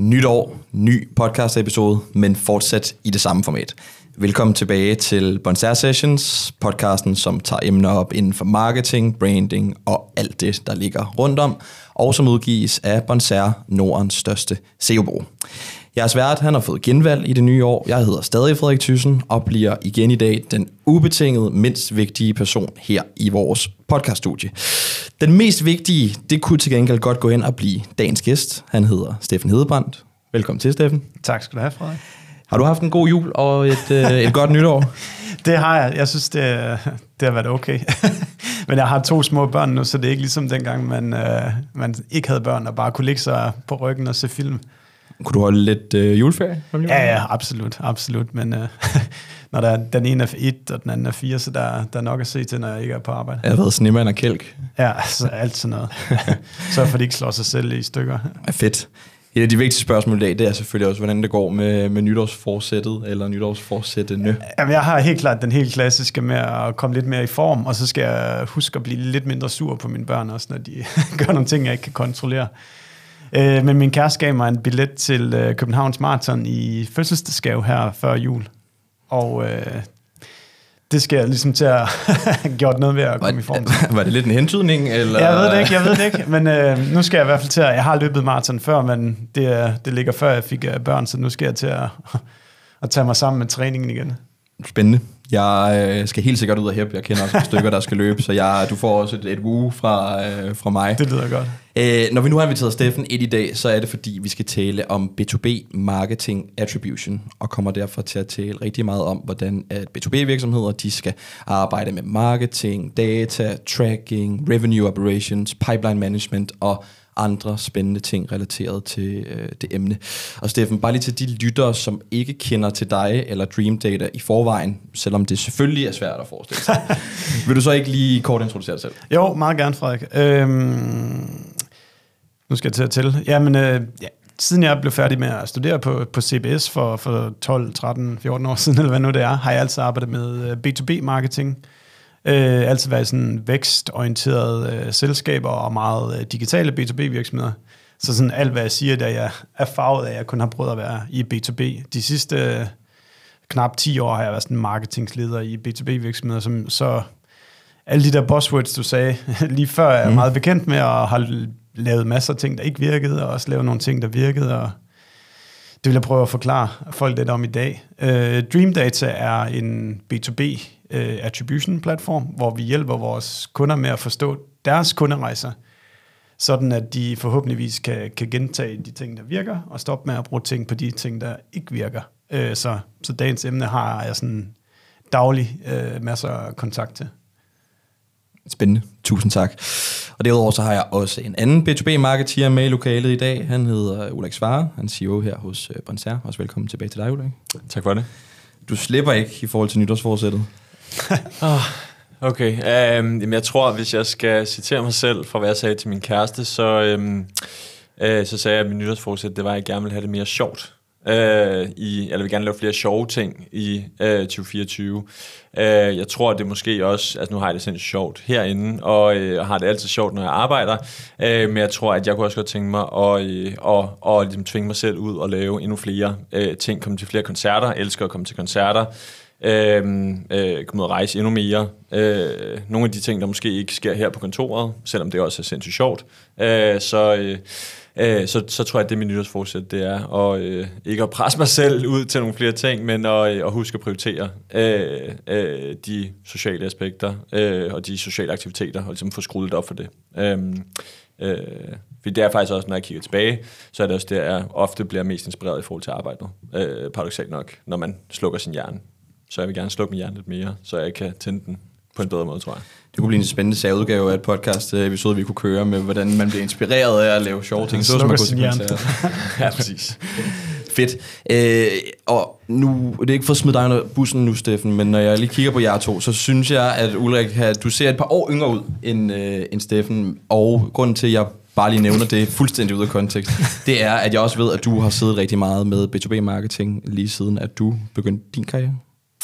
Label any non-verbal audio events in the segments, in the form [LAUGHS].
Nytår, ny podcast episode, men fortsat i det samme format. Velkommen tilbage til Bonsair Sessions, podcasten, som tager emner op inden for marketing, branding og alt det, der ligger rundt om, og som udgives af Bonsair, Nordens største SEO-bureau. Jeres vært, han har fået genvalg i det nye år. Jeg hedder stadig Frederik Thyssen og bliver igen i dag den ubetinget mindst vigtige person her i vores podcaststudie. Den mest vigtige, det kunne til gengæld godt gå ind og blive dagens gæst. Han hedder Steffen Hedebrandt. Velkommen til, Steffen. Tak skal du have, Frederik. Har du haft en god jul og et, øh, et godt nytår? [LAUGHS] Det har jeg. Jeg synes, det, det har været okay. [LAUGHS] Men jeg har to små børn nu, så det er ikke ligesom dengang, man, øh, man ikke havde børn og bare kunne ligge sig på ryggen og se film. Kunne du holde lidt øh, juleferie? Ja, ja, absolut, absolut. Men øh, [LAUGHS] når der, den ene er et, og den anden er fire, så der, der er nok at se til, når jeg ikke er på arbejde. Jeg har været snemand og kælk. Ja, altså alt sådan noget. [LAUGHS] så for de ikke slår sig selv i stykker. Ja, fedt. Et af de vigtigste spørgsmål i dag, det er selvfølgelig også, hvordan det går med, med nytårsforsættet, eller nytårsforsættende. Jamen, jeg har helt klart den helt klassiske med at komme lidt mere i form, og så skal jeg huske at blive lidt mindre sur på mine børn også, når de [LAUGHS] gør nogle ting, jeg ikke kan kontrollere. Øh, men min kæreste gav mig en billet til øh, Københavns Marathon i fødselsdagsgave her før jul. Og øh, det skal jeg ligesom til at have [LAUGHS] gjort noget ved at komme var, i form. [LAUGHS] Var det lidt en hentydning? Eller? Jeg ved det ikke, jeg ved det ikke. Men øh, nu skal jeg i hvert fald til at... Jeg har løbet maraton før, men det, det ligger før jeg fik øh, børn, så nu skal jeg til at, [LAUGHS] at tage mig sammen med træningen igen. Spændende. Jeg øh, skal helt sikkert ud af hæppe. Jeg kender også et [LAUGHS] stykker, der skal løbe, så jeg, du får også et, et woo fra, øh, fra mig. Det lyder godt. Øh, når vi nu har inviteret Steffen et i dag, så er det fordi, vi skal tale om B2B Marketing Attribution, og kommer derfor til at tale rigtig meget om, hvordan at B2B-virksomheder de skal arbejde med marketing, data, tracking, revenue operations, pipeline management og andre spændende ting relateret til øh, det emne. Og Steffen, bare lige til de lyttere, som ikke kender til dig eller Dream Data i forvejen, selvom det selvfølgelig er svært at forestille sig. [LAUGHS] Vil du så ikke lige kort introducere dig selv? Jo, meget gerne, Frederik. Øhm, nu skal jeg til at tælle. Jamen, øh, ja, siden jeg blev færdig med at studere på, på CBS for, for 12, 13, 14 år siden, eller hvad nu det er, har jeg altid arbejdet med B2B-marketing. Øh, altid været sådan vækstorienterede øh, selskaber og meget øh, digitale B2B-virksomheder. Så sådan alt, hvad jeg siger, der jeg er farvet af, at jeg kun har prøvet at være i B2B. De sidste øh, knap 10 år har jeg været sådan marketingsleder i B2B-virksomheder, som så alle de der buzzwords, du sagde [LAUGHS] lige før, er jeg mm. meget bekendt med, og har lavet masser af ting, der ikke virkede, og også lavet nogle ting, der virkede, og det vil jeg prøve at forklare folk lidt om i dag. Uh, Dream Data er en B2B uh, attribution platform, hvor vi hjælper vores kunder med at forstå deres kunderejser, sådan at de forhåbentligvis kan, kan gentage de ting, der virker, og stoppe med at bruge ting på de ting, der ikke virker. Uh, så, så dagens emne har jeg sådan daglig uh, masser af kontakt til. Spændende. Tusind tak. Og derudover så har jeg også en anden B2B-marketeer med i lokalet i dag. Han hedder Ulrik Svare. Han er CEO her hos Bonsair. Også velkommen tilbage til dig, Ulrik. Tak for det. Du slipper ikke i forhold til nytårsforsættet oh, okay. Um, jamen jeg tror, hvis jeg skal citere mig selv fra, hvad jeg sagde til min kæreste, så, um, uh, så sagde jeg, at min nytårsforsæt, det var, at jeg gerne ville have det mere sjovt. Uh, i, eller vil gerne lave flere sjove ting i uh, 2024. Uh, jeg tror, det måske også, altså nu har jeg det sindssygt sjovt herinde, og uh, har det altid sjovt, når jeg arbejder, uh, men jeg tror, at jeg kunne også godt tænke mig at, uh, og, og ligesom tvinge mig selv ud og lave endnu flere uh, ting, komme til flere koncerter, jeg elsker at komme til koncerter, Øhm, øh, øh, komme ud og rejse endnu mere. Øh, nogle af de ting, der måske ikke sker her på kontoret, selvom det også er sindssygt sjovt. Øh, så, øh, øh så, så tror jeg, at det min nytårsforsæt, det er at, øh, ikke at presse mig selv ud til nogle flere ting, men at, øh, at huske at prioritere øh, øh, de sociale aspekter øh, og de sociale aktiviteter, og ligesom få skruet op for det. Øh, Øh, fordi det er faktisk også, når jeg kigger tilbage, så er det også der, jeg ofte bliver mest inspireret i forhold til arbejdet. Øh, paradoxalt nok, når man slukker sin hjerne så jeg vil gerne slukke min hjerne lidt mere, så jeg kan tænde den på en bedre måde, tror jeg. Det kunne blive en spændende særudgave af et podcast-episode, vi kunne køre med, hvordan man bliver inspireret af at lave sjove ting. Så man sin hjerne. [LAUGHS] ja, præcis. Fedt. Øh, og nu, det er ikke for at smide dig under bussen nu, Steffen, men når jeg lige kigger på jer to, så synes jeg, at Ulrik, du ser et par år yngre ud end, øh, end Steffen, og grunden til, at jeg bare lige nævner det fuldstændig ud af kontekst, det er, at jeg også ved, at du har siddet rigtig meget med B2B-marketing lige siden, at du begyndte din karriere.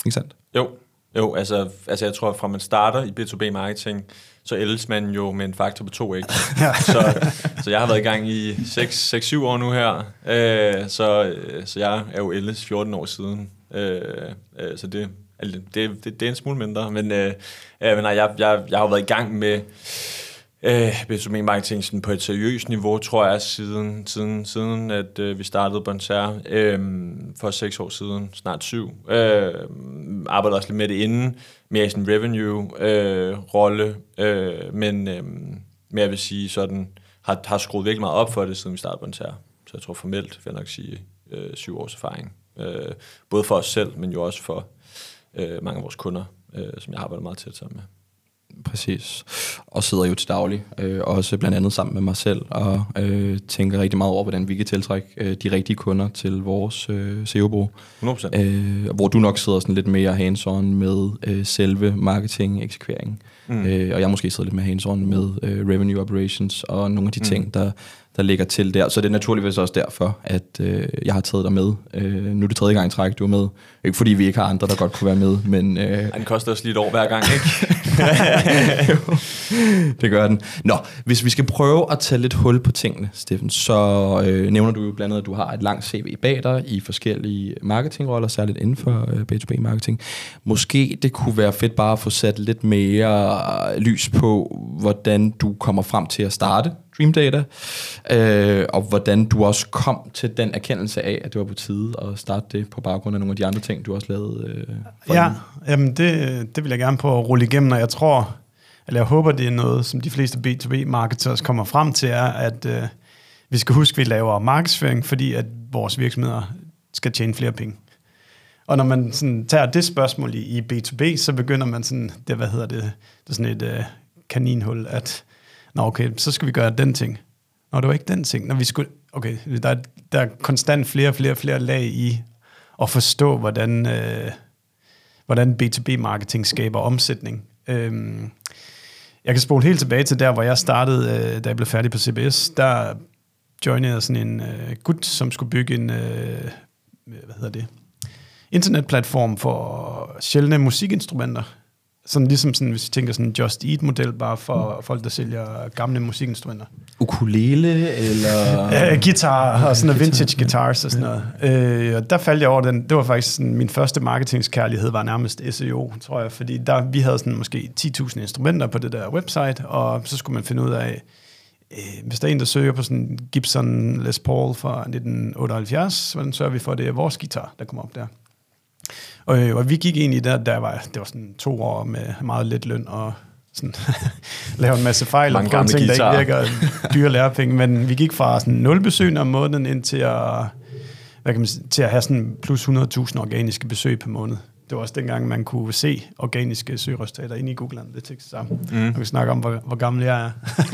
Ikke sandt? Jo, Jo, altså, altså jeg tror, fra man starter i B2B-marketing, så ældes man jo med en faktor på 2x. [LAUGHS] så, så jeg har været i gang i 6-7 år nu her, øh, så, øh, så jeg er jo ældes 14 år siden. Øh, øh, så det, det, det, det er en smule mindre, men, øh, men nej, jeg, jeg, jeg har jo været i gang med øh, B2B marketing sådan på et seriøst niveau, tror jeg, siden, siden, siden at øh, vi startede Bonser øh, for seks år siden, snart syv. Øh, arbejdede også lidt med det inden, mere i sådan revenue-rolle, øh, øh, men, øh, men jeg vil sige sådan, har, har skruet virkelig meget op for det, siden vi startede Bonser. Så jeg tror formelt, vil jeg nok sige, øh, syv års erfaring. Øh, både for os selv, men jo også for øh, mange af vores kunder, øh, som jeg har arbejdet meget tæt sammen med. Præcis. Og sidder jo til daglig, øh, også blandt andet sammen med mig selv, og øh, tænker rigtig meget over, hvordan vi kan tiltrække øh, de rigtige kunder til vores øh, SEO-brug. 100%. Øh, hvor du nok sidder sådan lidt mere hands-on med øh, selve marketing, eksekvering. Mm. Øh, og jeg måske sidder lidt mere hands-on med øh, revenue operations og nogle af de mm. ting, der, der ligger til der. Så det er naturligvis også derfor, at øh, jeg har taget dig med. Øh, nu er det tredje gang i træk, du er med. Ikke fordi vi ikke har andre, der godt kunne være med, men... Øh, den koster os lidt over hver gang, ikke? [LAUGHS] det gør den. Nå, hvis vi skal prøve at tage lidt hul på tingene, Steffen, så øh, nævner du jo blandt andet, at du har et langt CV bag dig i forskellige marketingroller, særligt inden for øh, B2B-marketing. Måske det kunne være fedt bare at få sat lidt mere lys på, hvordan du kommer frem til at starte Dream Data, øh, og hvordan du også kom til den erkendelse af, at det var på tide at starte det på baggrund af nogle af de andre ting, du også lavede. Øh, ja, jamen det, det vil jeg gerne på at rulle igennem, og jeg tror, eller jeg håber, det er noget, som de fleste B2B-marketers kommer frem til, er, at øh, vi skal huske, at vi laver markedsføring, fordi at vores virksomheder skal tjene flere penge. Og når man sådan tager det spørgsmål i, i B2B, så begynder man sådan, det, hvad hedder det, det er sådan et øh, kaninhul, at Nå okay, så skal vi gøre den ting. Nå, det var ikke den ting. Når vi skulle, okay, der er, der er konstant flere flere flere lag i at forstå, hvordan, øh, hvordan B2B-marketing skaber omsætning. Øhm, jeg kan spole helt tilbage til der, hvor jeg startede, øh, da jeg blev færdig på CBS. Der joinede jeg sådan en øh, gut, som skulle bygge en, øh, hvad hedder det, internetplatform for sjældne musikinstrumenter. Sådan ligesom sådan, hvis vi tænker sådan en Just Eat-model, bare for mm. folk, der sælger gamle musikinstrumenter. Ukulele, eller... [LAUGHS] Guitar, og sådan noget vintage guitars og sådan noget. Uh, og der faldt jeg over den. Det var faktisk sådan, min første marketingskærlighed var nærmest SEO, tror jeg. Fordi der, vi havde sådan måske 10.000 instrumenter på det der website, og så skulle man finde ud af, uh, hvis der er en, der søger på sådan Gibson Les Paul fra 1978, hvordan sørger vi for, at det er vores guitar, der kommer op der? Og, øh, og vi gik ind i der, der var, det var sådan to år med meget lidt løn og sådan, [LAUGHS] lave en masse fejl Mange og prøve ting, der ikke virker dyre lærepenge. Men vi gik fra sådan 0 besøg om måneden ind til at, hvad kan man, sige, til at have sådan plus 100.000 organiske besøg per måned. Det var også dengang, man kunne se organiske søgeresultater inde i Google Analytics. Så mm. man kan snakke om, hvor, hvor gammel jeg er.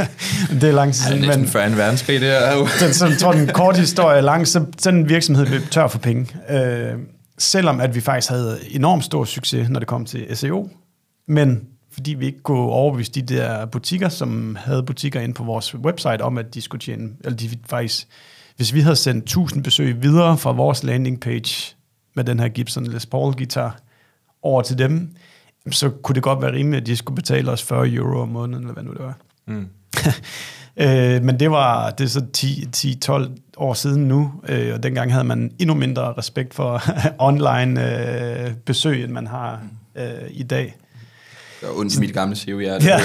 [LAUGHS] det er lang tid siden. Det er næsten før en verdenskrig, det er jo. den, så, jeg tror, den korte historie er lang. Så sådan en virksomhed blev tør for penge. Øh, selvom at vi faktisk havde enormt stor succes, når det kom til SEO, men fordi vi ikke kunne overbevise de der butikker, som havde butikker inde på vores website, om at de skulle tjene, eller de faktisk, hvis vi havde sendt 1000 besøg videre fra vores landing page med den her Gibson Les Paul guitar over til dem, så kunne det godt være rimeligt, at de skulle betale os 40 euro om måneden, eller hvad nu det var. Mm. [LAUGHS] Øh, men det var det er så 10-12 år siden nu, øh, og dengang havde man endnu mindre respekt for [LAUGHS] online øh, besøg, end man har øh, i dag. Det var ondt i mit gamle CEO, ja. [LAUGHS]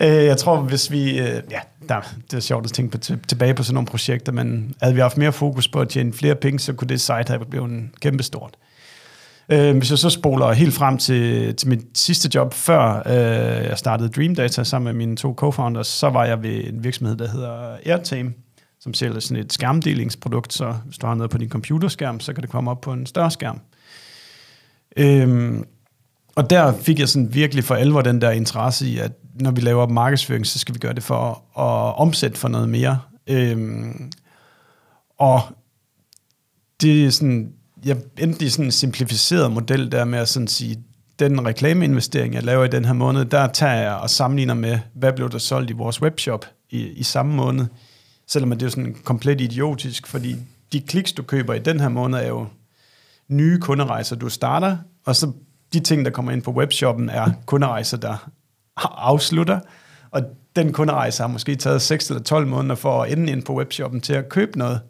Øh, jeg tror, hvis vi... Øh, ja, der, det er sjovt at tænke på, tilbage på sådan nogle projekter, men havde vi haft mere fokus på at tjene flere penge, så kunne det site have blevet kæmpestort. Øh, hvis jeg så spoler helt frem til, til mit sidste job, før øh, jeg startede Dream Data sammen med mine to co-founders, så var jeg ved en virksomhed, der hedder Airtame, som sælger sådan et skærmdelingsprodukt, så hvis du har noget på din computerskærm, så kan det komme op på en større skærm. Øhm, og der fik jeg sådan virkelig for alvor den der interesse i, at når vi laver markedsføring, så skal vi gøre det for at omsætte for noget mere. Øhm, og det er sådan, jeg endte i sådan en simplificeret model der med at sådan sige, den reklameinvestering, jeg laver i den her måned, der tager jeg og sammenligner med, hvad blev der solgt i vores webshop i, i samme måned. Selvom det er jo sådan komplet idiotisk, fordi de kliks, du køber i den her måned, er jo nye kunderejser, du starter, og så de ting, der kommer ind på webshoppen, er kunderejser, der afslutter, og den kunderejse har måske taget 6 eller 12 måneder for at ende ind på webshoppen til at købe noget.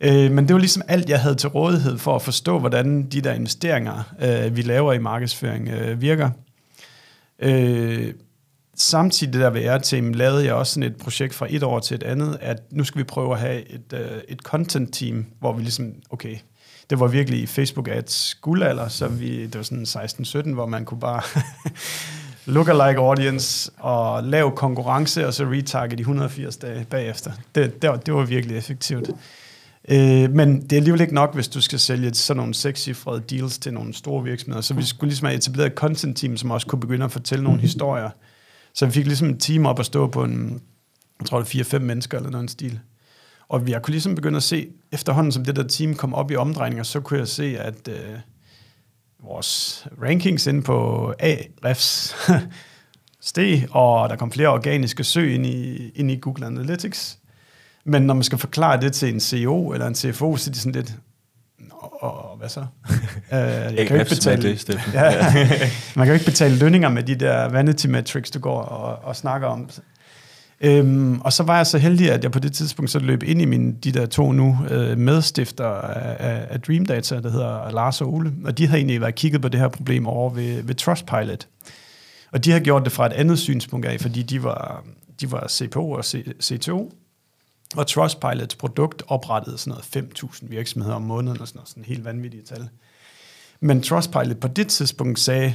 Øh, men det var ligesom alt, jeg havde til rådighed for at forstå, hvordan de der investeringer, øh, vi laver i markedsføring, øh, virker. Øh, samtidig der ved Airteam lavede jeg også sådan et projekt fra et år til et andet, at nu skal vi prøve at have et, øh, et content team, hvor vi ligesom, okay, det var virkelig Facebook ads guldalder, så vi, det var sådan 16-17, hvor man kunne bare [LAUGHS] lookalike audience og lave konkurrence, og så retarget i 180 dage bagefter. Det, det, var, det var virkelig effektivt. Øh, men det er alligevel ikke nok, hvis du skal sælge sådan nogle sekscifrede deals til nogle store virksomheder. Så vi skulle ligesom have etableret et content team, som også kunne begynde at fortælle nogle historier. Så vi fik ligesom et team op at stå på en, jeg tror det er 4-5 mennesker eller noget stil. Og vi kunne ligesom begynde at se, efterhånden som det der team kom op i omdrejninger, så kunne jeg se, at øh, vores rankings inde på A-refs [LAUGHS] steg, og der kom flere organiske søg ind i, ind i Google Analytics. Men når man skal forklare det til en CEO eller en CFO, så er de sådan lidt, og hvad så? uh, [LAUGHS] jeg kan ikke betale, det, ja, [LAUGHS] man kan jo ikke betale lønninger med de der vanity metrics, du går og, og snakker om. Øhm, og så var jeg så heldig, at jeg på det tidspunkt så løb ind i mine, de der to nu øh, medstifter af, af Dream Data, der hedder Lars og Ole, og de har egentlig været kigget på det her problem over ved, ved Trustpilot. Og de har gjort det fra et andet synspunkt af, fordi de var, de var CPO og C, CTO, og Trustpilots produkt oprettede sådan noget 5.000 virksomheder om måneden, og sådan noget, sådan helt vanvittige tal. Men Trustpilot på det tidspunkt sagde,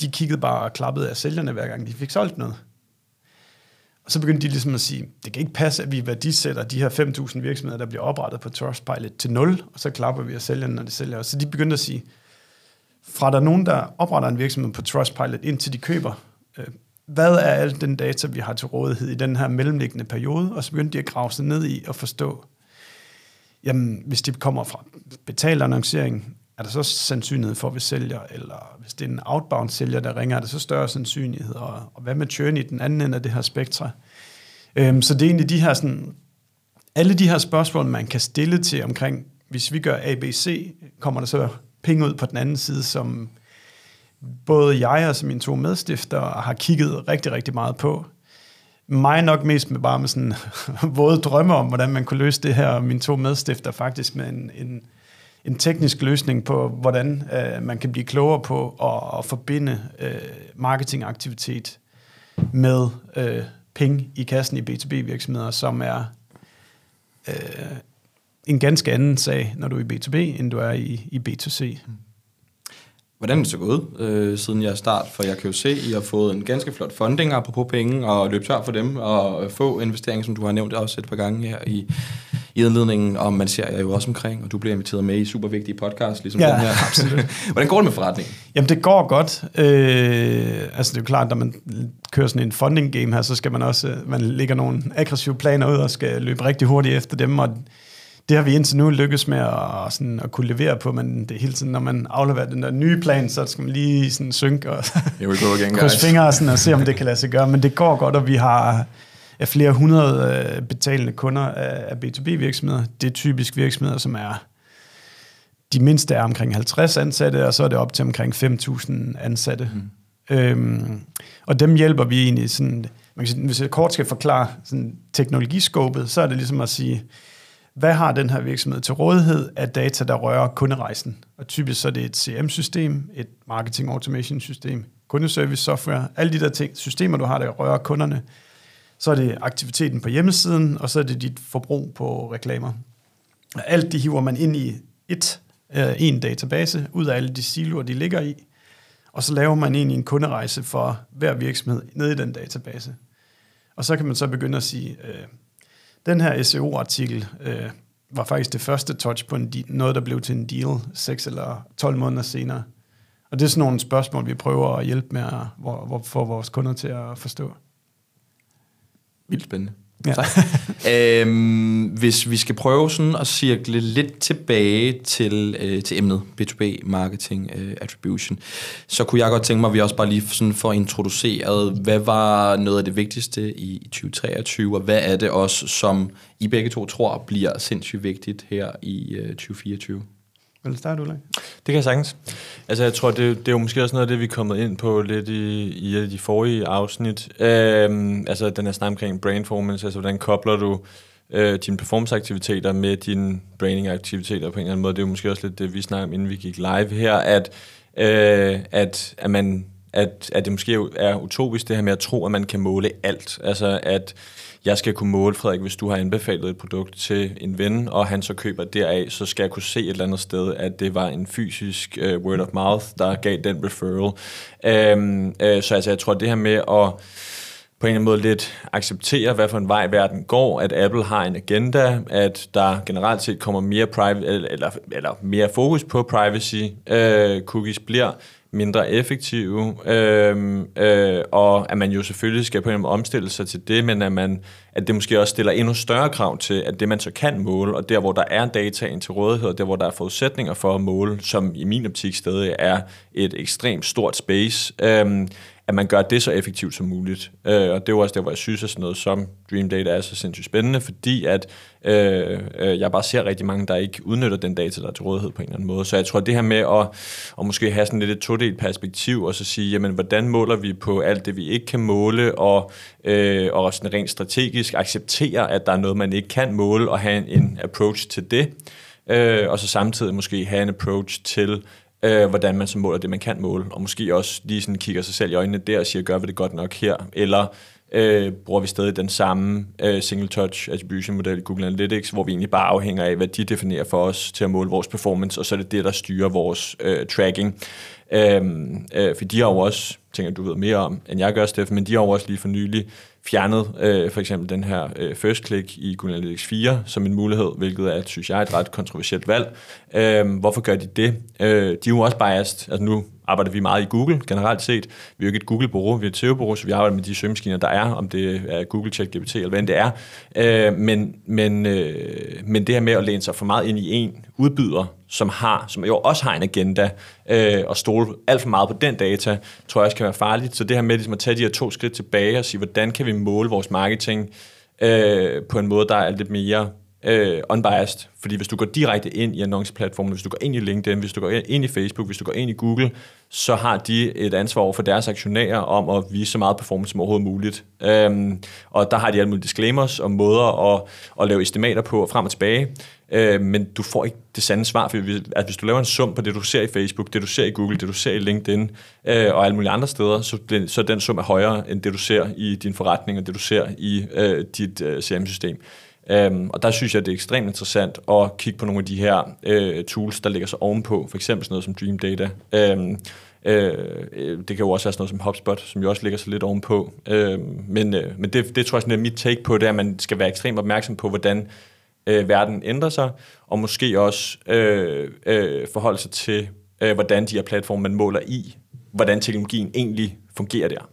de kiggede bare og klappede af sælgerne hver gang de fik solgt noget. Og så begyndte de ligesom at sige, det kan ikke passe, at vi værdisætter de her 5.000 virksomheder, der bliver oprettet på Trustpilot til 0, og så klapper vi af sælgerne, når de sælger. Så de begyndte at sige, fra der er nogen, der opretter en virksomhed på Trustpilot, indtil de køber, øh, hvad er al den data, vi har til rådighed i den her mellemliggende periode, og så begyndte de at grave sig ned i og forstå, jamen, hvis det kommer fra betalt annoncering, er der så sandsynlighed for, at vi sælger, eller hvis det er en outbound sælger, der ringer, er der så større sandsynlighed, og, og hvad med churn i den anden ende af det her spektre? Øhm, så det er egentlig de her sådan, alle de her spørgsmål, man kan stille til omkring, hvis vi gør ABC, kommer der så penge ud på den anden side, som både jeg og mine to medstifter har kigget rigtig, rigtig meget på. Mig nok mest med bare med sådan [LAUGHS] våde drømme om, hvordan man kunne løse det her, og mine to medstifter faktisk med en, en, en teknisk løsning på, hvordan øh, man kan blive klogere på at, at forbinde øh, marketingaktivitet med øh, penge i kassen i B2B-virksomheder, som er øh, en ganske anden sag, når du er i B2B, end du er i, i B2C. Mm. Hvordan er det så gået øh, siden jeg start? For jeg kan jo se, at I har fået en ganske flot funding, apropos penge, og løb tør for dem, og få investering, som du har nævnt også et par gange her i, i indledningen, og man ser jeg jo også omkring, og du bliver inviteret med i super vigtige podcast, ligesom ja, den her. absolut. Hvordan går det med forretningen? Jamen, det går godt. Øh, altså, det er jo klart, når man kører sådan en funding game her, så skal man også, man lægger nogle aggressive planer ud, og skal løbe rigtig hurtigt efter dem, og det har vi indtil nu lykkes med at, sådan, at kunne levere på, men det hele tiden, når man afleverer den der nye plan, så skal man lige sådan synke og [LAUGHS] krydse fingre og, sådan, og se, om det kan lade sig gøre. Men det går godt, og vi har er flere hundrede øh, betalende kunder af, af B2B-virksomheder. Det er typisk virksomheder, som er de mindste er omkring 50 ansatte, og så er det op til omkring 5.000 ansatte. Mm. Øhm, og dem hjælper vi egentlig sådan, man kan sige, hvis jeg kort skal forklare sådan teknologiskåbet, så er det ligesom at sige, hvad har den her virksomhed til rådighed af data, der rører kunderejsen? Og typisk så er det et CM-system, et marketing automation system, kundeservice software, alle de der ting, systemer, du har, der rører kunderne. Så er det aktiviteten på hjemmesiden, og så er det dit forbrug på reklamer. Alt det hiver man ind i et, øh, en database, ud af alle de siloer, de ligger i, og så laver man egentlig en kunderejse for hver virksomhed ned i den database. Og så kan man så begynde at sige, øh, den her SEO-artikel øh, var faktisk det første touch på en de- noget, der blev til en deal 6 eller 12 måneder senere. Og det er sådan nogle spørgsmål, vi prøver at hjælpe med at hvor, hvor, få vores kunder til at forstå. Vildt spændende. Ja. øhm, hvis vi skal prøve sådan at cirkle lidt tilbage til, øh, til emnet B2B Marketing øh, Attribution, så kunne jeg godt tænke mig, at vi også bare lige sådan får introduceret, hvad var noget af det vigtigste i 2023, og hvad er det også, som I begge to tror bliver sindssygt vigtigt her i øh, 2024? Vil du starte, Ulrik? Det kan jeg sagtens. Altså, jeg tror, det, det er jo måske også noget af det, vi er kommet ind på lidt i, i de forrige afsnit. Øhm, altså, den her snak omkring brainformance, altså, hvordan kobler du øh, dine performance-aktiviteter med dine brainingaktiviteter på en eller anden måde. Det er jo måske også lidt det, vi snakkede om, inden vi gik live her, at, øh, at, at, man, at, at det måske er utopisk, det her med at tro, at man kan måle alt. Altså, at jeg skal kunne måle, Frederik, hvis du har anbefalet et produkt til en ven, og han så køber deraf, så skal jeg kunne se et eller andet sted, at det var en fysisk uh, word of mouth, der gav den referral. Um, uh, så altså, jeg tror, det her med at på en eller anden måde lidt acceptere, hvad for en vej verden går, at Apple har en agenda, at der generelt set kommer mere, private, eller, eller mere fokus på privacy, øh, cookies bliver mindre effektive, øh, øh, og at man jo selvfølgelig skal på en måde omstille sig til det, men at, man, at det måske også stiller endnu større krav til, at det man så kan måle, og der hvor der er dataen til rådighed, og der hvor der er forudsætninger for at måle, som i min optik stadig er et ekstremt stort space, øh, at man gør det så effektivt som muligt. Øh, og det er også der, hvor jeg synes, at sådan noget som Dream Data er så sindssygt spændende, fordi at øh, øh, jeg bare ser rigtig mange, der ikke udnytter den data, der er til rådighed på en eller anden måde. Så jeg tror, at det her med at, at måske have sådan lidt et todelt perspektiv, og så sige, jamen, hvordan måler vi på alt det, vi ikke kan måle, og, øh, og sådan rent strategisk acceptere, at der er noget, man ikke kan måle, og have en, en approach til det. Øh, og så samtidig måske have en approach til, øh, hvordan man så måler det, man kan måle, og måske også lige sådan kigger sig selv i øjnene der og siger, gør vi det godt nok her, eller øh, bruger vi stadig den samme øh, single touch attribution model i Google Analytics, hvor vi egentlig bare afhænger af, hvad de definerer for os til at måle vores performance, og så er det det, der styrer vores øh, tracking. Øh, øh, for de har jo også, tænker du ved mere om, end jeg gør, Steffen, men de har jo også lige for nylig fjernet øh, for eksempel den her øh, first click i Google Analytics 4 som en mulighed, hvilket er, synes jeg, et ret kontroversielt valg. Øh, hvorfor gør de det? Øh, de er jo også biased. Altså nu arbejder vi meget i Google generelt set. Vi er jo ikke et Google-bureau, vi er et SEO-bureau, så vi arbejder med de søgemaskiner, der er, om det er Google, ChatGPT eller hvad det er. Øh, men, men, øh, men det her med at læne sig for meget ind i en udbyder, som har, som jo også har en agenda, øh, og stole alt for meget på den data, tror jeg også kan være farligt. Så det her med ligesom at tage de her to skridt tilbage og sige, hvordan kan vi måle vores marketing øh, på en måde, der er lidt mere øh, unbiased. Fordi hvis du går direkte ind i annonceplatformen, hvis du går ind i LinkedIn, hvis du går ind i Facebook, hvis du går ind i Google, så har de et ansvar over for deres aktionærer om at vise så meget performance som overhovedet muligt. Øhm, og der har de alle mulige disclaimers og måder at, at lave estimater på frem og tilbage. Øh, men du får ikke det sande svar, for hvis, at hvis du laver en sum på det, du ser i Facebook, det du ser i Google, det du ser i LinkedIn øh, og alle mulige andre steder, så, den, så den sum er højere end det, du ser i din forretning og det, du ser i øh, dit øh, CRM-system. Øhm, og der synes jeg, det er ekstremt interessant at kigge på nogle af de her øh, tools, der ligger så ovenpå, for eksempel sådan noget som Dream Data. Øhm, øh, øh det kan jo også være sådan noget som HubSpot, som jo også ligger så lidt ovenpå. Uh, men øh, men det, det tror jeg sådan er mit take på, det er, at man skal være ekstremt opmærksom på, hvordan øh, verden ændrer sig, og måske også øh, øh, forholde sig til, øh, hvordan de her platforme, man måler i, hvordan teknologien egentlig fungerer der.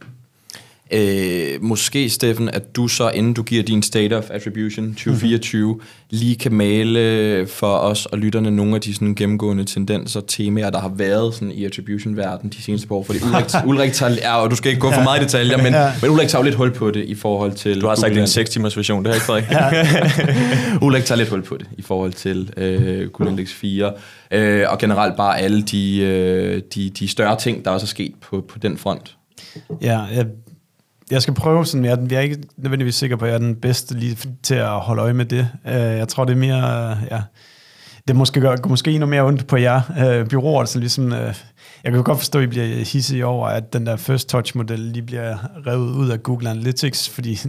Øh, måske, Steffen, at du så, inden du giver din State of Attribution 2024, mm-hmm. lige kan male for os og lytterne nogle af de sådan, gennemgående tendenser, temaer, der har været sådan, i attribution-verden de seneste par år. Fordi Ulrik, [LAUGHS] Ulrik tager, ja, og du skal ikke gå for meget i detaljer, men, ja. men Ulrik tager jo lidt hul på det i forhold til... Du har sagt, det er en 6 timers version, det har ikke Frederik. [LAUGHS] Ulrik tager lidt hul på det i forhold til øh, Google Index 4, øh, og generelt bare alle de, øh, de, de større ting, der også er sket på, på den front. Ja, jeg jeg skal prøve sådan, jeg, jeg er ikke nødvendigvis sikker på, at jeg er den bedste lige til at holde øje med det. Uh, jeg tror, det er mere, uh, ja, det måske gør måske endnu mere ondt på jer uh, byråer, så ligesom, uh, jeg kan godt forstå, at I bliver hissige over, at den der first touch model lige bliver revet ud af Google Analytics, fordi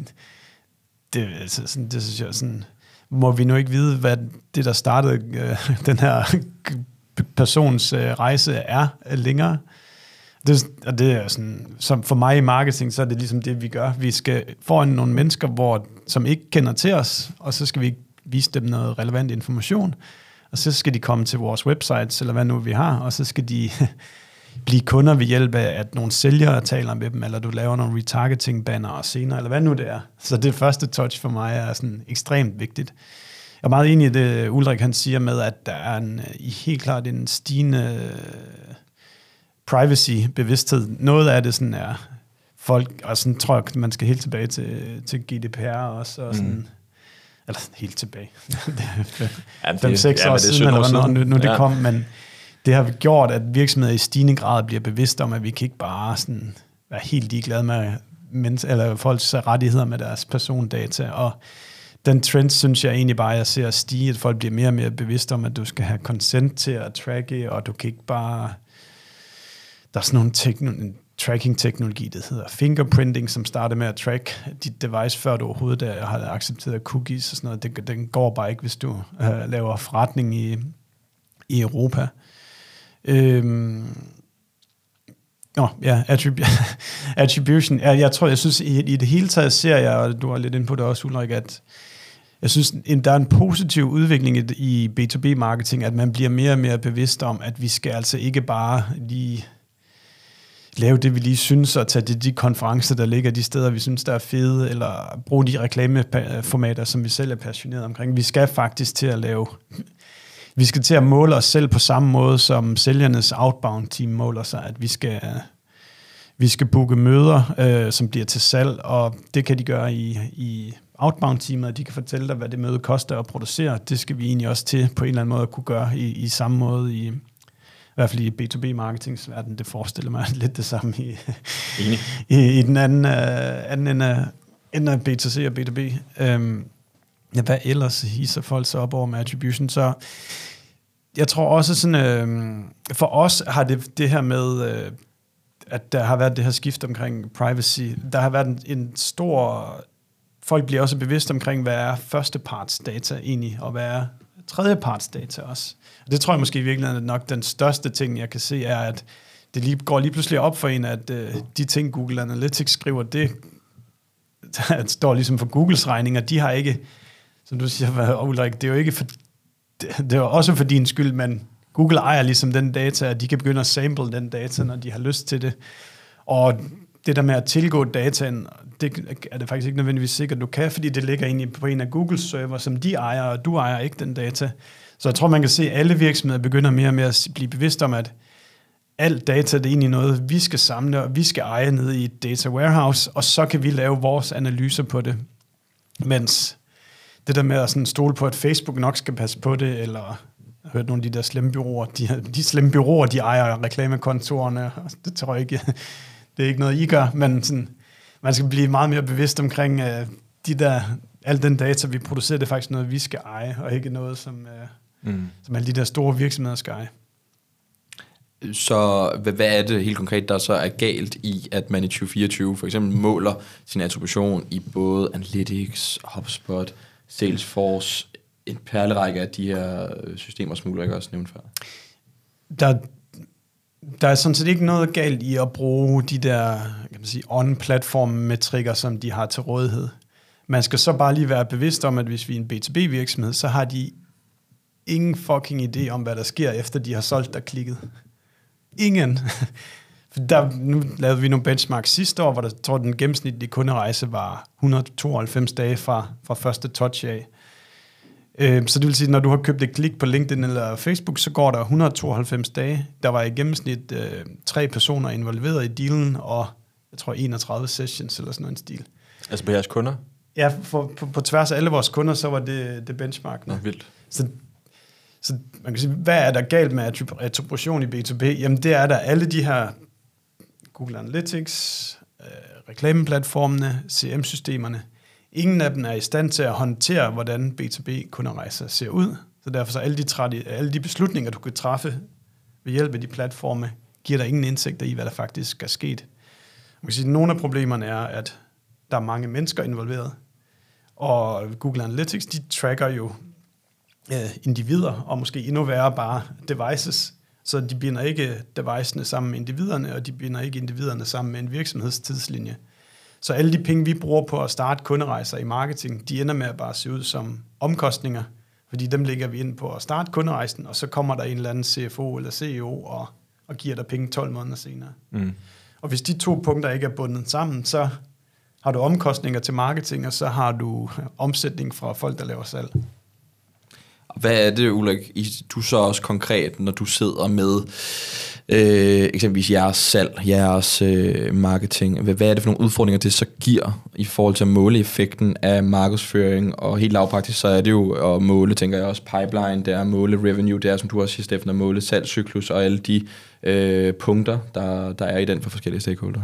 [LAUGHS] det, altså, sådan, det synes jeg sådan, må vi nu ikke vide, hvad det, der startede uh, [LAUGHS] den her [LAUGHS] persons uh, rejse er længere. Det, og det er sådan, som for mig i marketing, så er det ligesom det, vi gør. Vi skal foran nogle mennesker, hvor, som ikke kender til os, og så skal vi vise dem noget relevant information, og så skal de komme til vores websites, eller hvad nu vi har, og så skal de [LAUGHS] blive kunder ved hjælp af, at nogle sælgere taler med dem, eller du laver nogle retargeting banner senere, eller hvad nu det er. Så det første touch for mig er sådan ekstremt vigtigt. Jeg er meget enig i det, Ulrik han siger med, at der er en, helt klart en stigende privacy-bevidsthed. Noget af det sådan er folk, og sådan tror jeg, man skal helt tilbage til, til GDPR også, og sådan, mm. Eller helt tilbage. [LAUGHS] Ja, seks ja, men år det siden, 17 eller år hvornår nu, nu det Ja. kom, men det har gjort, at virksomheder i stigende grad bliver bevidste om, at vi kan ikke bare sådan være helt ligeglade med mens, eller folks rettigheder med deres persondata, og den trend, synes jeg egentlig bare, jeg ser stige, at folk bliver mere og mere bevidste om, at du skal have consent til at tracke, og du kan ikke bare... Der er sådan nogle teknologi, en tracking-teknologi, der hedder fingerprinting, som starter med at track dit device, før du overhovedet øh, er- har accepteret cookies og sådan noget. Det, den går bare ikke, hvis du øh, laver forretning i, i Europa. Øhm, Nå, ja, attrib- [LAUGHS] attribution. Ja, jeg tror, jeg synes, i, i det hele taget ser jeg, og du var lidt inde på det også, Ulrik, at jeg synes, en, der er en positiv udvikling i, i B2B-marketing, at man bliver mere og mere bevidst om, at vi skal altså ikke bare lige lave det, vi lige synes, og tage de, de konferencer, der ligger de steder, vi synes, der er fede, eller bruge de reklameformater, som vi selv er passionerede omkring. Vi skal faktisk til at lave vi skal til at måle os selv på samme måde, som sælgernes outbound team måler sig, at vi skal, vi skal booke møder, øh, som bliver til salg, og det kan de gøre i, i outbound teamet, og de kan fortælle dig, hvad det møde koster at producere. Det skal vi egentlig også til på en eller anden måde at kunne gøre i, i samme måde i, i hvert fald i B2B-marketingsverden, det forestiller mig [LAUGHS] lidt det samme i, Enig. i, i den anden, øh, anden ende, af, ende af B2C og B2B. Øhm, ja, hvad ellers hisser folk så op over med attribution? Så jeg tror også sådan, øh, for os har det, det her med, øh, at der har været det her skift omkring privacy, der har været en, en stor, folk bliver også bevidst omkring, hvad er førstepartsdata egentlig, og hvad er tredjepartsdata også. Og det tror jeg måske i virkeligheden er nok den største ting, jeg kan se, er, at det lige, går lige pludselig op for en, at øh, de ting, Google Analytics skriver, det der [LAUGHS] står ligesom for Googles regning, og de har ikke, som du siger, Ulrik, det er jo ikke for, det, det er jo også for din skyld, men Google ejer ligesom den data, og de kan begynde at sample den data, når de har lyst til det. Og det der med at tilgå dataen, det er det faktisk ikke nødvendigvis sikkert, du kan, fordi det ligger egentlig på en af Googles server, som de ejer, og du ejer ikke den data. Så jeg tror, man kan se, at alle virksomheder begynder mere og mere at blive bevidst om, at alt data, det er egentlig noget, vi skal samle, og vi skal eje ned i et data warehouse, og så kan vi lave vores analyser på det. Mens det der med at sådan stole på, at Facebook nok skal passe på det, eller jeg har hørt nogle af de der slemme byråer, de, [LAUGHS] de slemme byråer, de ejer reklamekontorerne, det tror jeg ikke, [LAUGHS] det er ikke noget, I gør, men sådan, man skal blive meget mere bevidst omkring uh, de der, al den data, vi producerer, det er faktisk noget, vi skal eje, og ikke noget, som, uh, mm. som alle de der store virksomheder skal eje. Så hvad, hvad er det helt konkret, der så er galt i, at man i 2024 for eksempel måler sin attribution i både Analytics, HubSpot, Salesforce, en perlerække af de her systemer, som Ulrik også nævnte før? Der, der er sådan set ikke noget galt i at bruge de der kan man sige, on-platform metrikker, som de har til rådighed. Man skal så bare lige være bevidst om, at hvis vi er en B2B-virksomhed, så har de ingen fucking idé om, hvad der sker, efter de har solgt dig klikket. Ingen. Der, nu lavede vi nogle benchmarks sidste år, hvor der tror den gennemsnitlige kunderejse var 192 dage fra, fra første touch af. Øh, så det vil sige, når du har købt et klik på LinkedIn eller Facebook, så går der 192 dage. Der var i gennemsnit øh, tre personer involveret i dealen, og jeg tror 31 sessions eller sådan en stil. Altså på jeres kunder? Ja, for, på, på tværs af alle vores kunder, så var det, det benchmark. Nå, vildt. Så, så man kan sige, hvad er der galt med attribution i B2B? Jamen det er der alle de her Google Analytics, øh, reklameplatformene, CM-systemerne. Ingen af dem er i stand til at håndtere, hvordan B2B-kunderejser ser ud. Så derfor så alle de, tradi- alle de beslutninger, du kan træffe ved hjælp af de platforme, giver dig ingen indsigter i, hvad der faktisk er sket. Man kan sige, at nogle af problemerne er, at der er mange mennesker involveret, og Google Analytics, de tracker jo øh, individer, og måske endnu værre bare devices. Så de binder ikke devicene sammen med individerne, og de binder ikke individerne sammen med en virksomhedstidslinje. Så alle de penge, vi bruger på at starte kunderejser i marketing, de ender med at bare se ud som omkostninger, fordi dem lægger vi ind på at starte kunderejsen, og så kommer der en eller anden CFO eller CEO og, og giver dig penge 12 måneder senere. Mm. Og hvis de to punkter ikke er bundet sammen, så har du omkostninger til marketing, og så har du omsætning fra folk, der laver salg. Hvad er det, Ulrik, du så også konkret, når du sidder med øh, eksempelvis jeres salg, jeres øh, marketing, hvad, hvad er det for nogle udfordringer, det så giver i forhold til at måle effekten af markedsføring, og helt lavpraktisk, så er det jo at måle, tænker jeg også, pipeline, det er at måle revenue, det er, som du også siger, Steffen, at måle salgscyklus og alle de øh, punkter, der, der er i den for forskellige stakeholder.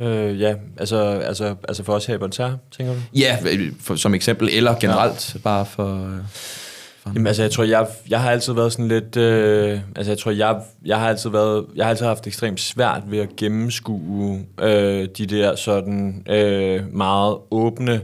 Øh, ja, altså, altså, altså for os her i Bonter, tænker du? Ja, for, som eksempel, eller generelt, ja. bare for... Øh, fanden? Jamen, altså, jeg tror, jeg, jeg har altid været sådan lidt... Øh, altså, jeg tror, jeg, jeg har altid været... Jeg har altid haft ekstremt svært ved at gennemskue øh, de der sådan øh, meget åbne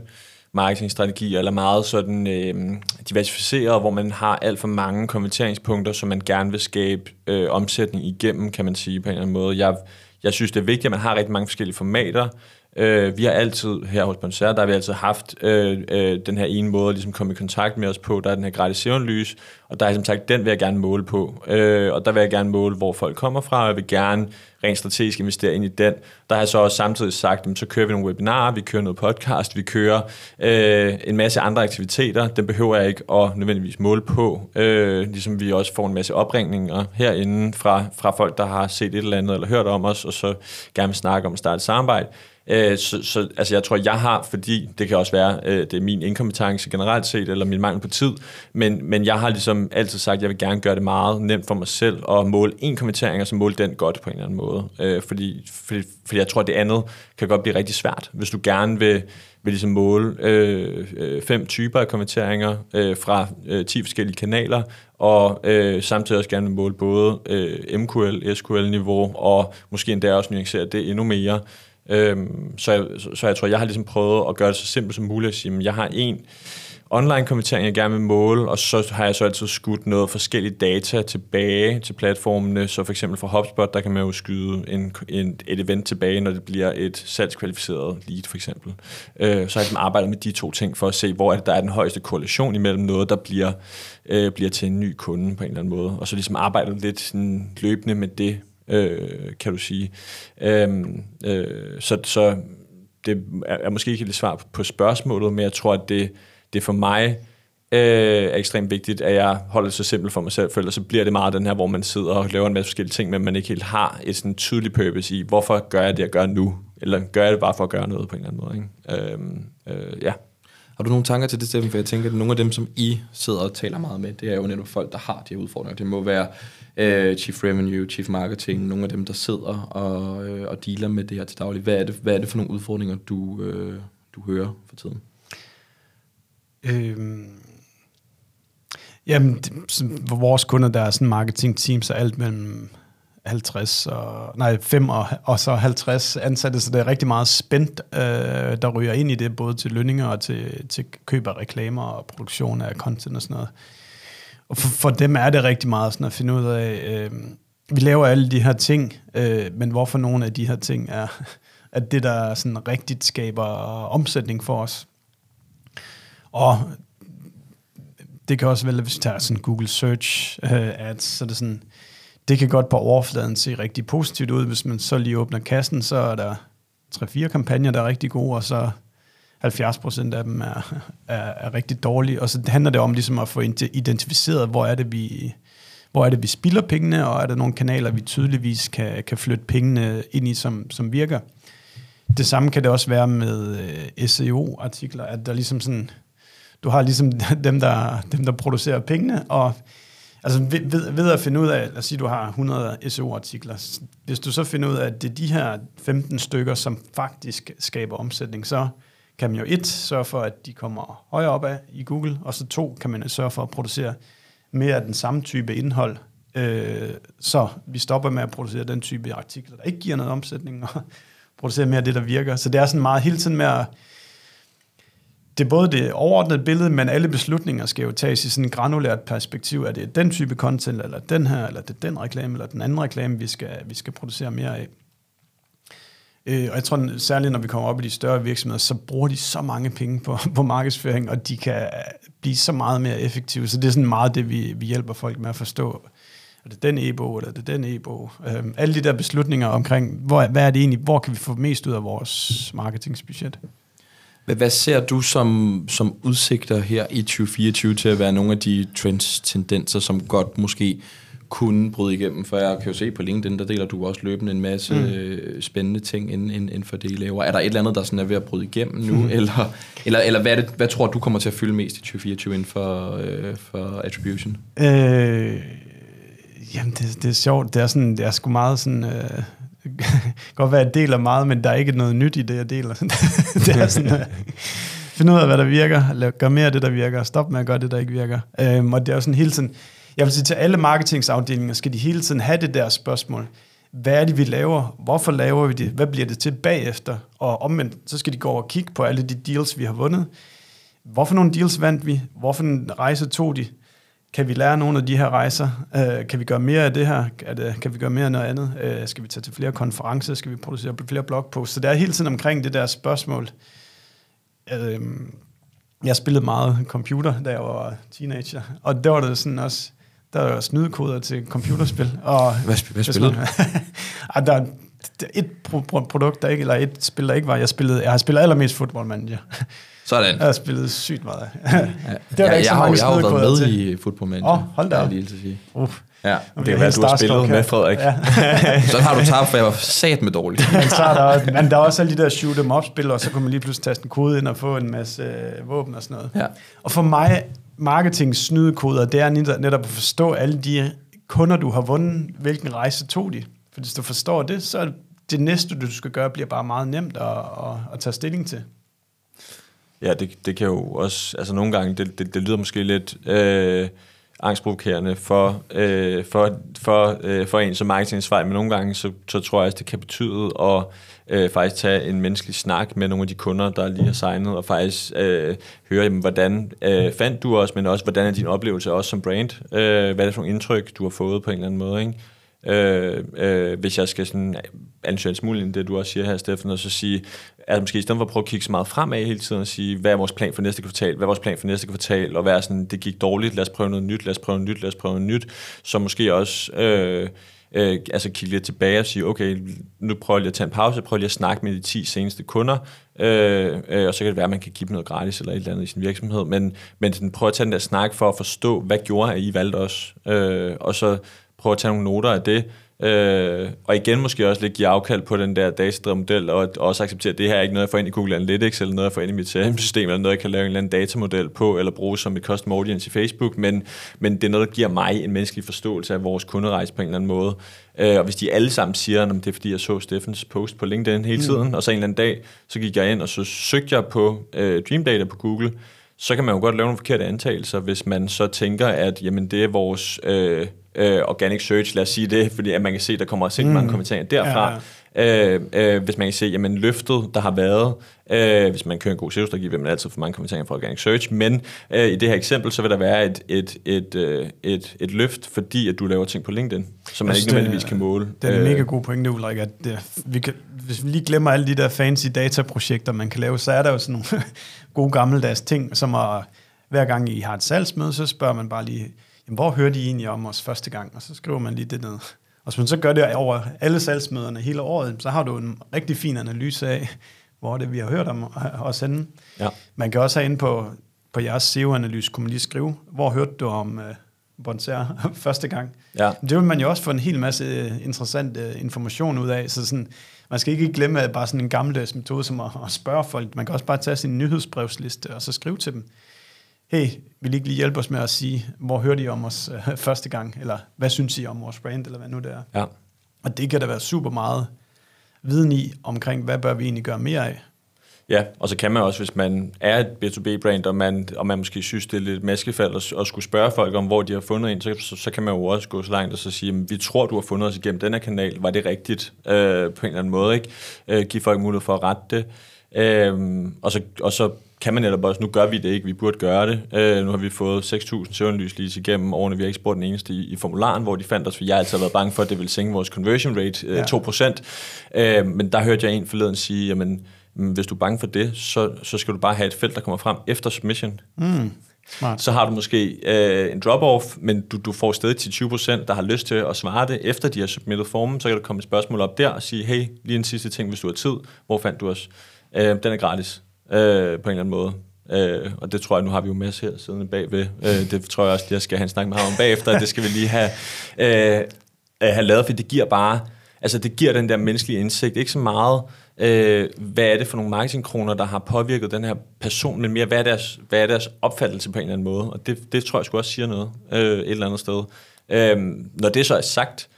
marketingstrategier, eller meget sådan øh, diversificeret, hvor man har alt for mange konverteringspunkter, som man gerne vil skabe øh, omsætning igennem, kan man sige på en eller anden måde. Jeg, jeg synes, det er vigtigt, at man har rigtig mange forskellige formater. Øh, vi har altid, her hos Bonsert, der har vi altid haft øh, øh, den her ene måde at ligesom komme i kontakt med os på. Der er den her gratis søvnlys, og der er som sagt, den vil jeg gerne måle på. Øh, og der vil jeg gerne måle, hvor folk kommer fra, og jeg vil gerne rent strategisk investere ind i den. Der har jeg så også samtidig sagt, at så kører vi nogle webinarer, vi kører noget podcast, vi kører øh, en masse andre aktiviteter. Den behøver jeg ikke at nødvendigvis måle på. Øh, ligesom vi også får en masse opringninger herinde fra, fra folk, der har set et eller andet eller hørt om os, og så gerne vil snakke om at starte samarbejde. Øh, så, så altså jeg tror, jeg har, fordi det kan også være, øh, det er min inkompetence generelt set, eller min mangel på tid, men, men jeg har ligesom altid sagt, at jeg vil gerne gøre det meget nemt for mig selv, og måle en kommentering, og så måle den godt på en eller anden måde. Øh, fordi, fordi, fordi jeg tror, at det andet kan godt blive rigtig svært. Hvis du gerne vil, vil ligesom måle øh, øh, fem typer af kommenteringer øh, fra øh, 10 forskellige kanaler, og øh, samtidig også gerne vil måle både øh, MQL, SQL-niveau, og måske endda også nuancere det endnu mere, Øhm, så, jeg, så, så jeg tror, jeg har ligesom prøvet at gøre det så simpelt som muligt at sige, at jeg har en online konvertering, jeg gerne vil måle, og så har jeg så altid skudt noget forskellige data tilbage til platformene, så for eksempel fra HubSpot, der kan man jo skyde en, en, et event tilbage, når det bliver et salgskvalificeret lead for eksempel. Øh, så har jeg ligesom arbejdet med de to ting for at se, hvor er det, der er den højeste korrelation imellem noget, der bliver, øh, bliver til en ny kunde på en eller anden måde, og så ligesom arbejdet lidt sådan løbende med det, øh, kan du sige. Øh, øh, så, så det er, er måske ikke et svar på spørgsmålet, men jeg tror, at det, det for mig øh, er ekstremt vigtigt, at jeg holder det så simpelt for mig selv, for ellers så bliver det meget den her, hvor man sidder og laver en masse forskellige ting, men man ikke helt har et sådan tydeligt purpose i, hvorfor gør jeg det, jeg gør nu? Eller gør jeg det bare for at gøre noget på en eller anden måde? Ikke? Øh, øh, ja. Har du nogle tanker til det, Steffen? For jeg tænker, at nogle af dem, som I sidder og taler meget med, det er jo netop folk, der har de her udfordringer. Det må være øh, Chief Revenue, Chief Marketing, nogle af dem, der sidder og, øh, og dealer med det her til daglig. Hvad er det, hvad er det for nogle udfordringer, du, øh, du hører for tiden? Øhm, jamen, det, vores kunder, der er sådan marketing teams og alt mellem 50 og, nej, 5 og, og så 50 ansatte, så det er rigtig meget spændt, øh, der ryger ind i det, både til lønninger og til, til køb af reklamer og produktion af content og sådan noget. Og for, for dem er det rigtig meget sådan at finde ud af, øh, vi laver alle de her ting, øh, men hvorfor nogle af de her ting er, at [LAUGHS] det, der sådan rigtigt skaber omsætning for os. Og det kan også være, hvis vi tager sådan Google Search øh, ads, så det sådan, det kan godt på overfladen se rigtig positivt ud. Hvis man så lige åbner kassen, så er der 3-4 kampagner, der er rigtig gode, og så 70 procent af dem er, er, er rigtig dårlige. Og så handler det om ligesom at få identificeret, hvor er det, vi, hvor er det, vi spilder pengene, og er der nogle kanaler, vi tydeligvis kan, kan flytte pengene ind i, som, som virker. Det samme kan det også være med øh, SEO-artikler, at der ligesom sådan, du har ligesom dem, der, dem, der producerer pengene, og Altså ved, ved, ved at finde ud af, lad os sige, du har 100 SEO-artikler. Hvis du så finder ud af, at det er de her 15 stykker, som faktisk skaber omsætning, så kan man jo et, sørge for, at de kommer højere op af i Google, og så to, kan man sørge for at producere mere af den samme type indhold, øh, så vi stopper med at producere den type artikler, der ikke giver noget omsætning, og [LAUGHS] producere mere af det, der virker. Så det er sådan meget hele tiden med at det er både det overordnede billede, men alle beslutninger skal jo tages i sådan et granulært perspektiv. Er det den type content, eller den her, eller det den reklame, eller den anden reklame, vi skal, vi skal producere mere af. Øh, og jeg tror særligt, når vi kommer op i de større virksomheder, så bruger de så mange penge på, [LAUGHS] på markedsføring, og de kan øh, blive så meget mere effektive. Så det er sådan meget det, vi, vi hjælper folk med at forstå. Er det den e-bog, eller er det den e-bog? Øh, alle de der beslutninger omkring, hvor, hvad er det egentlig, hvor kan vi få mest ud af vores marketingsbudget? Hvad, hvad ser du som, som udsigter her i 2024 til at være nogle af de trends, tendenser, som godt måske kunne bryde igennem? For jeg kan jo se på LinkedIn, der deler du også løbende en masse mm. øh, spændende ting inden, inden, inden for det, I laver. Er der et eller andet, der sådan er ved at bryde igennem nu? Mm. Eller, eller, eller hvad, det, hvad tror du kommer til at fylde mest i 2024 inden for, øh, for attribution? Øh, jamen, det, det er sjovt. Det er, sådan, det er sgu meget sådan... Øh, [LAUGHS] godt være, at jeg deler meget, men der er ikke noget nyt i det, jeg deler. [LAUGHS] det er sådan... at finde ud af, hvad der virker, gør mere af det, der virker, stop med at gøre det, der ikke virker. Øhm, og det er jo sådan hele tiden, jeg vil sige til alle marketingsafdelinger, skal de hele tiden have det der spørgsmål. Hvad er det, vi laver? Hvorfor laver vi det? Hvad bliver det til bagefter? Og omvendt, så skal de gå over og kigge på alle de deals, vi har vundet. Hvorfor nogle deals vandt vi? Hvorfor en rejse tog de? Kan vi lære nogle af de her rejser? Uh, kan vi gøre mere af det her? Er det, kan vi gøre mere af noget andet? Uh, skal vi tage til flere konferencer? Skal vi producere flere blogposts? Så det er hele tiden omkring det der spørgsmål. Uh, jeg spillede meget computer, da jeg var teenager, og der var det sådan også, der er snydekoder til computerspil. Og hvad, hvad spillede du? [LAUGHS] ah, der er et pro- pro- produkt, der ikke, eller et spil, der ikke var. Jeg, spillede, jeg har spillet allermest Football Manager. Sådan. Jeg har spillet sygt meget. ja. [LAUGHS] det var ja, ikke jeg, har, jeg har jo været med til. i Football Manager. Åh, oh, hold da op. Lige til at sige. Uh. Ja, det kan være, du har spillet med, Frederik. Ja. [LAUGHS] så har du tabt, for jeg var sat med dårligt. men, så er der, men der er også alle de der shoot em up spil, og så kan man lige pludselig taste en kode ind og få en masse øh, våben og sådan noget. Ja. Og for mig, marketing snydekoder, det er netop at forstå alle de kunder, du har vundet, hvilken rejse tog de. For hvis du forstår det, så er det næste, du skal gøre, bliver bare meget nemt at, at, at tage stilling til. Ja, det, det kan jo også, altså nogle gange, det, det, det lyder måske lidt øh, angstprovokerende for, øh, for, for, øh, for en som marketingsvej, men nogle gange, så, så tror jeg, at det kan betyde at øh, faktisk tage en menneskelig snak med nogle af de kunder, der lige har signet, og faktisk øh, høre, jamen, hvordan øh, fandt du os, men også, hvordan er din oplevelse også som brand? Øh, hvad er det for nogle indtryk, du har fået på en eller anden måde, ikke? Øh, øh, hvis jeg skal sådan ansøge en smule ind det, du også siger her, Steffen, og så sige, at måske i stedet for at prøve at kigge så meget fremad hele tiden og sige, hvad er vores plan for næste kvartal, hvad er vores plan for næste kvartal, og være sådan, det gik dårligt, lad os prøve noget nyt, lad os prøve noget nyt, lad os prøve noget nyt, så måske også øh, øh, altså kigge lidt tilbage og sige, okay, nu prøver jeg lige at tage en pause, prøver lige at snakke med de 10 seneste kunder, øh, øh, og så kan det være, at man kan give dem noget gratis eller et eller andet i sin virksomhed, men, men sådan, prøv at tage den der snak for at forstå, hvad gjorde at I valgte os, øh, og så prøve at tage nogle noter af det, Øh, og igen måske også lidt give afkald på den der datadrevet model, og også acceptere, at det her er ikke noget, jeg får ind i Google Analytics, eller noget, jeg får ind i mit CRM-system, eller noget, jeg kan lave en eller anden datamodel på, eller bruge som et custom audience i Facebook, men, men det er noget, der giver mig en menneskelig forståelse af vores kunderejse på en eller anden måde. Øh, og hvis de alle sammen siger, at det er fordi, jeg så Steffens post på LinkedIn hele tiden, mm. og så en eller anden dag, så gik jeg ind, og så søgte jeg på øh, Dream Data på Google, så kan man jo godt lave nogle forkerte antagelser, hvis man så tænker, at jamen, det er vores øh, øh, organic search, lad os sige det, fordi at man kan se, at der kommer rigtig mm. mange kommentarer derfra. Ja, ja. Øh, øh, hvis man kan se, jamen løftet, der har været, øh, hvis man kører en god SEO-strategi, vil man altid få mange kommentarer fra Organic Search, men øh, i det her eksempel, så vil der være et, et, et, øh, et, et løft, fordi at du laver ting på LinkedIn, som man altså, ikke nødvendigvis kan måle. Det er en mega god pointe, Ulrik, at det, vi kan, hvis vi lige glemmer alle de der fancy dataprojekter, man kan lave, så er der jo sådan nogle [LAUGHS] gode gammeldags ting, som at hver gang I har et salgsmøde, så spørger man bare lige, jamen, hvor hørte I egentlig om os første gang? Og så skriver man lige det ned. Og hvis man så gør det over alle salgsmøderne hele året, så har du en rigtig fin analyse af, hvor det vi har hørt om os henne. Ja. Man kan også have inde på, på jeres SEO-analyse, kunne man lige skrive, hvor hørte du om uh, Bonser [LAUGHS] første gang? Ja. Det vil man jo også få en hel masse øh, interessant uh, information ud af, så sådan, man skal ikke glemme at bare sådan en gammeldags metode som at, at spørge folk. Man kan også bare tage sin nyhedsbrevsliste og så skrive til dem hey, vil I ikke lige hjælpe os med at sige, hvor hørte I om os øh, [LAUGHS] første gang, eller hvad synes I om vores brand, eller hvad nu det er. Ja. Og det kan der være super meget viden i, omkring, hvad bør vi egentlig gøre mere af. Ja, og så kan man også, hvis man er et B2B-brand, og man, og man måske synes, det er lidt maskefald at, at skulle spørge folk om, hvor de har fundet en, så, så, så kan man jo også gå så langt og så sige, vi tror, du har fundet os igennem den her kanal. Var det rigtigt øh, på en eller anden måde? ikke? Øh, give folk mulighed for at rette det. Øh, og, så, og så kan man netop også, nu gør vi det ikke, vi burde gøre det. Øh, nu har vi fået 6.000 søvnlys lige igennem årene, vi har ikke spurgt den eneste i, i formularen, hvor de fandt os, for jeg har altid været bange for, at det ville sænke vores conversion rate øh, ja. 2%. Øh, men der hørte jeg en forleden sige, jamen, mm, hvis du er bange for det, så, så skal du bare have et felt, der kommer frem efter submission. Mm. Smart. Så har du måske øh, en drop-off, men du, du får stadig til 20%, der har lyst til at svare det, efter de har submittet formen, så kan der komme et spørgsmål op der og sige, hey, lige en sidste ting, hvis du har tid, hvor fandt du os? Øh, den er gratis øh, på en eller anden måde. Øh, og det tror jeg, nu har vi jo Mads her siddende bagved. Øh, det tror jeg også, jeg skal have en snak med ham om bagefter. det skal vi lige have, øh, øh, have lavet, for det giver bare, altså det giver den der menneskelige indsigt. Ikke så meget, øh, hvad er det for nogle marketingkroner, der har påvirket den her person, men mere, hvad er deres, hvad er deres opfattelse på en eller anden måde. Og det, det tror jeg skulle også siger noget øh, et eller andet sted. Øh, når det så er sagt,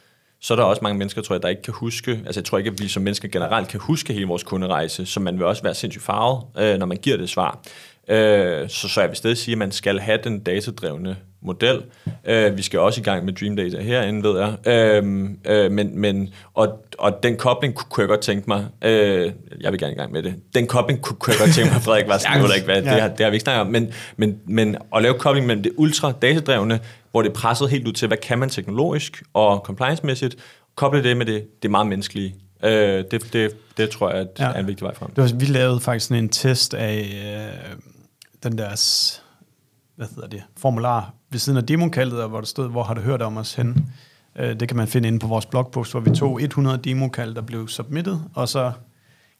så er der også mange mennesker, tror jeg, der ikke kan huske, altså jeg tror ikke, at vi som mennesker generelt kan huske hele vores kunderejse, så man vil også være sindssygt farvet, øh, når man giver det svar. Øh, så, så jeg vil stadig sige, at man skal have den datadrevne model. Øh, vi skal også i gang med Dream Data herinde, ved jeg. Øh, øh, men, men, og, og den kobling kunne, jeg godt tænke mig, øh, jeg vil gerne i gang med det, den kobling kunne, kunne jeg godt tænke mig, Frederik var sådan, ja, ikke, hvad, det, har, det har vi ikke snakket om, men, men, men at lave kobling mellem det ultra datadrevne, hvor det er presset helt ud til, hvad kan man teknologisk og compliance-mæssigt, koble det med det, det meget menneskelige. Øh, det, det, det tror jeg at ja. er en vigtig vej frem. Det var, vi lavede faktisk sådan en test af øh, den deres hvad hedder det, formular ved siden af demokaldet, hvor der stod, hvor har du hørt om os hen. Øh, det kan man finde inde på vores blogpost, hvor vi tog 100 demokald, der blev submitted, og så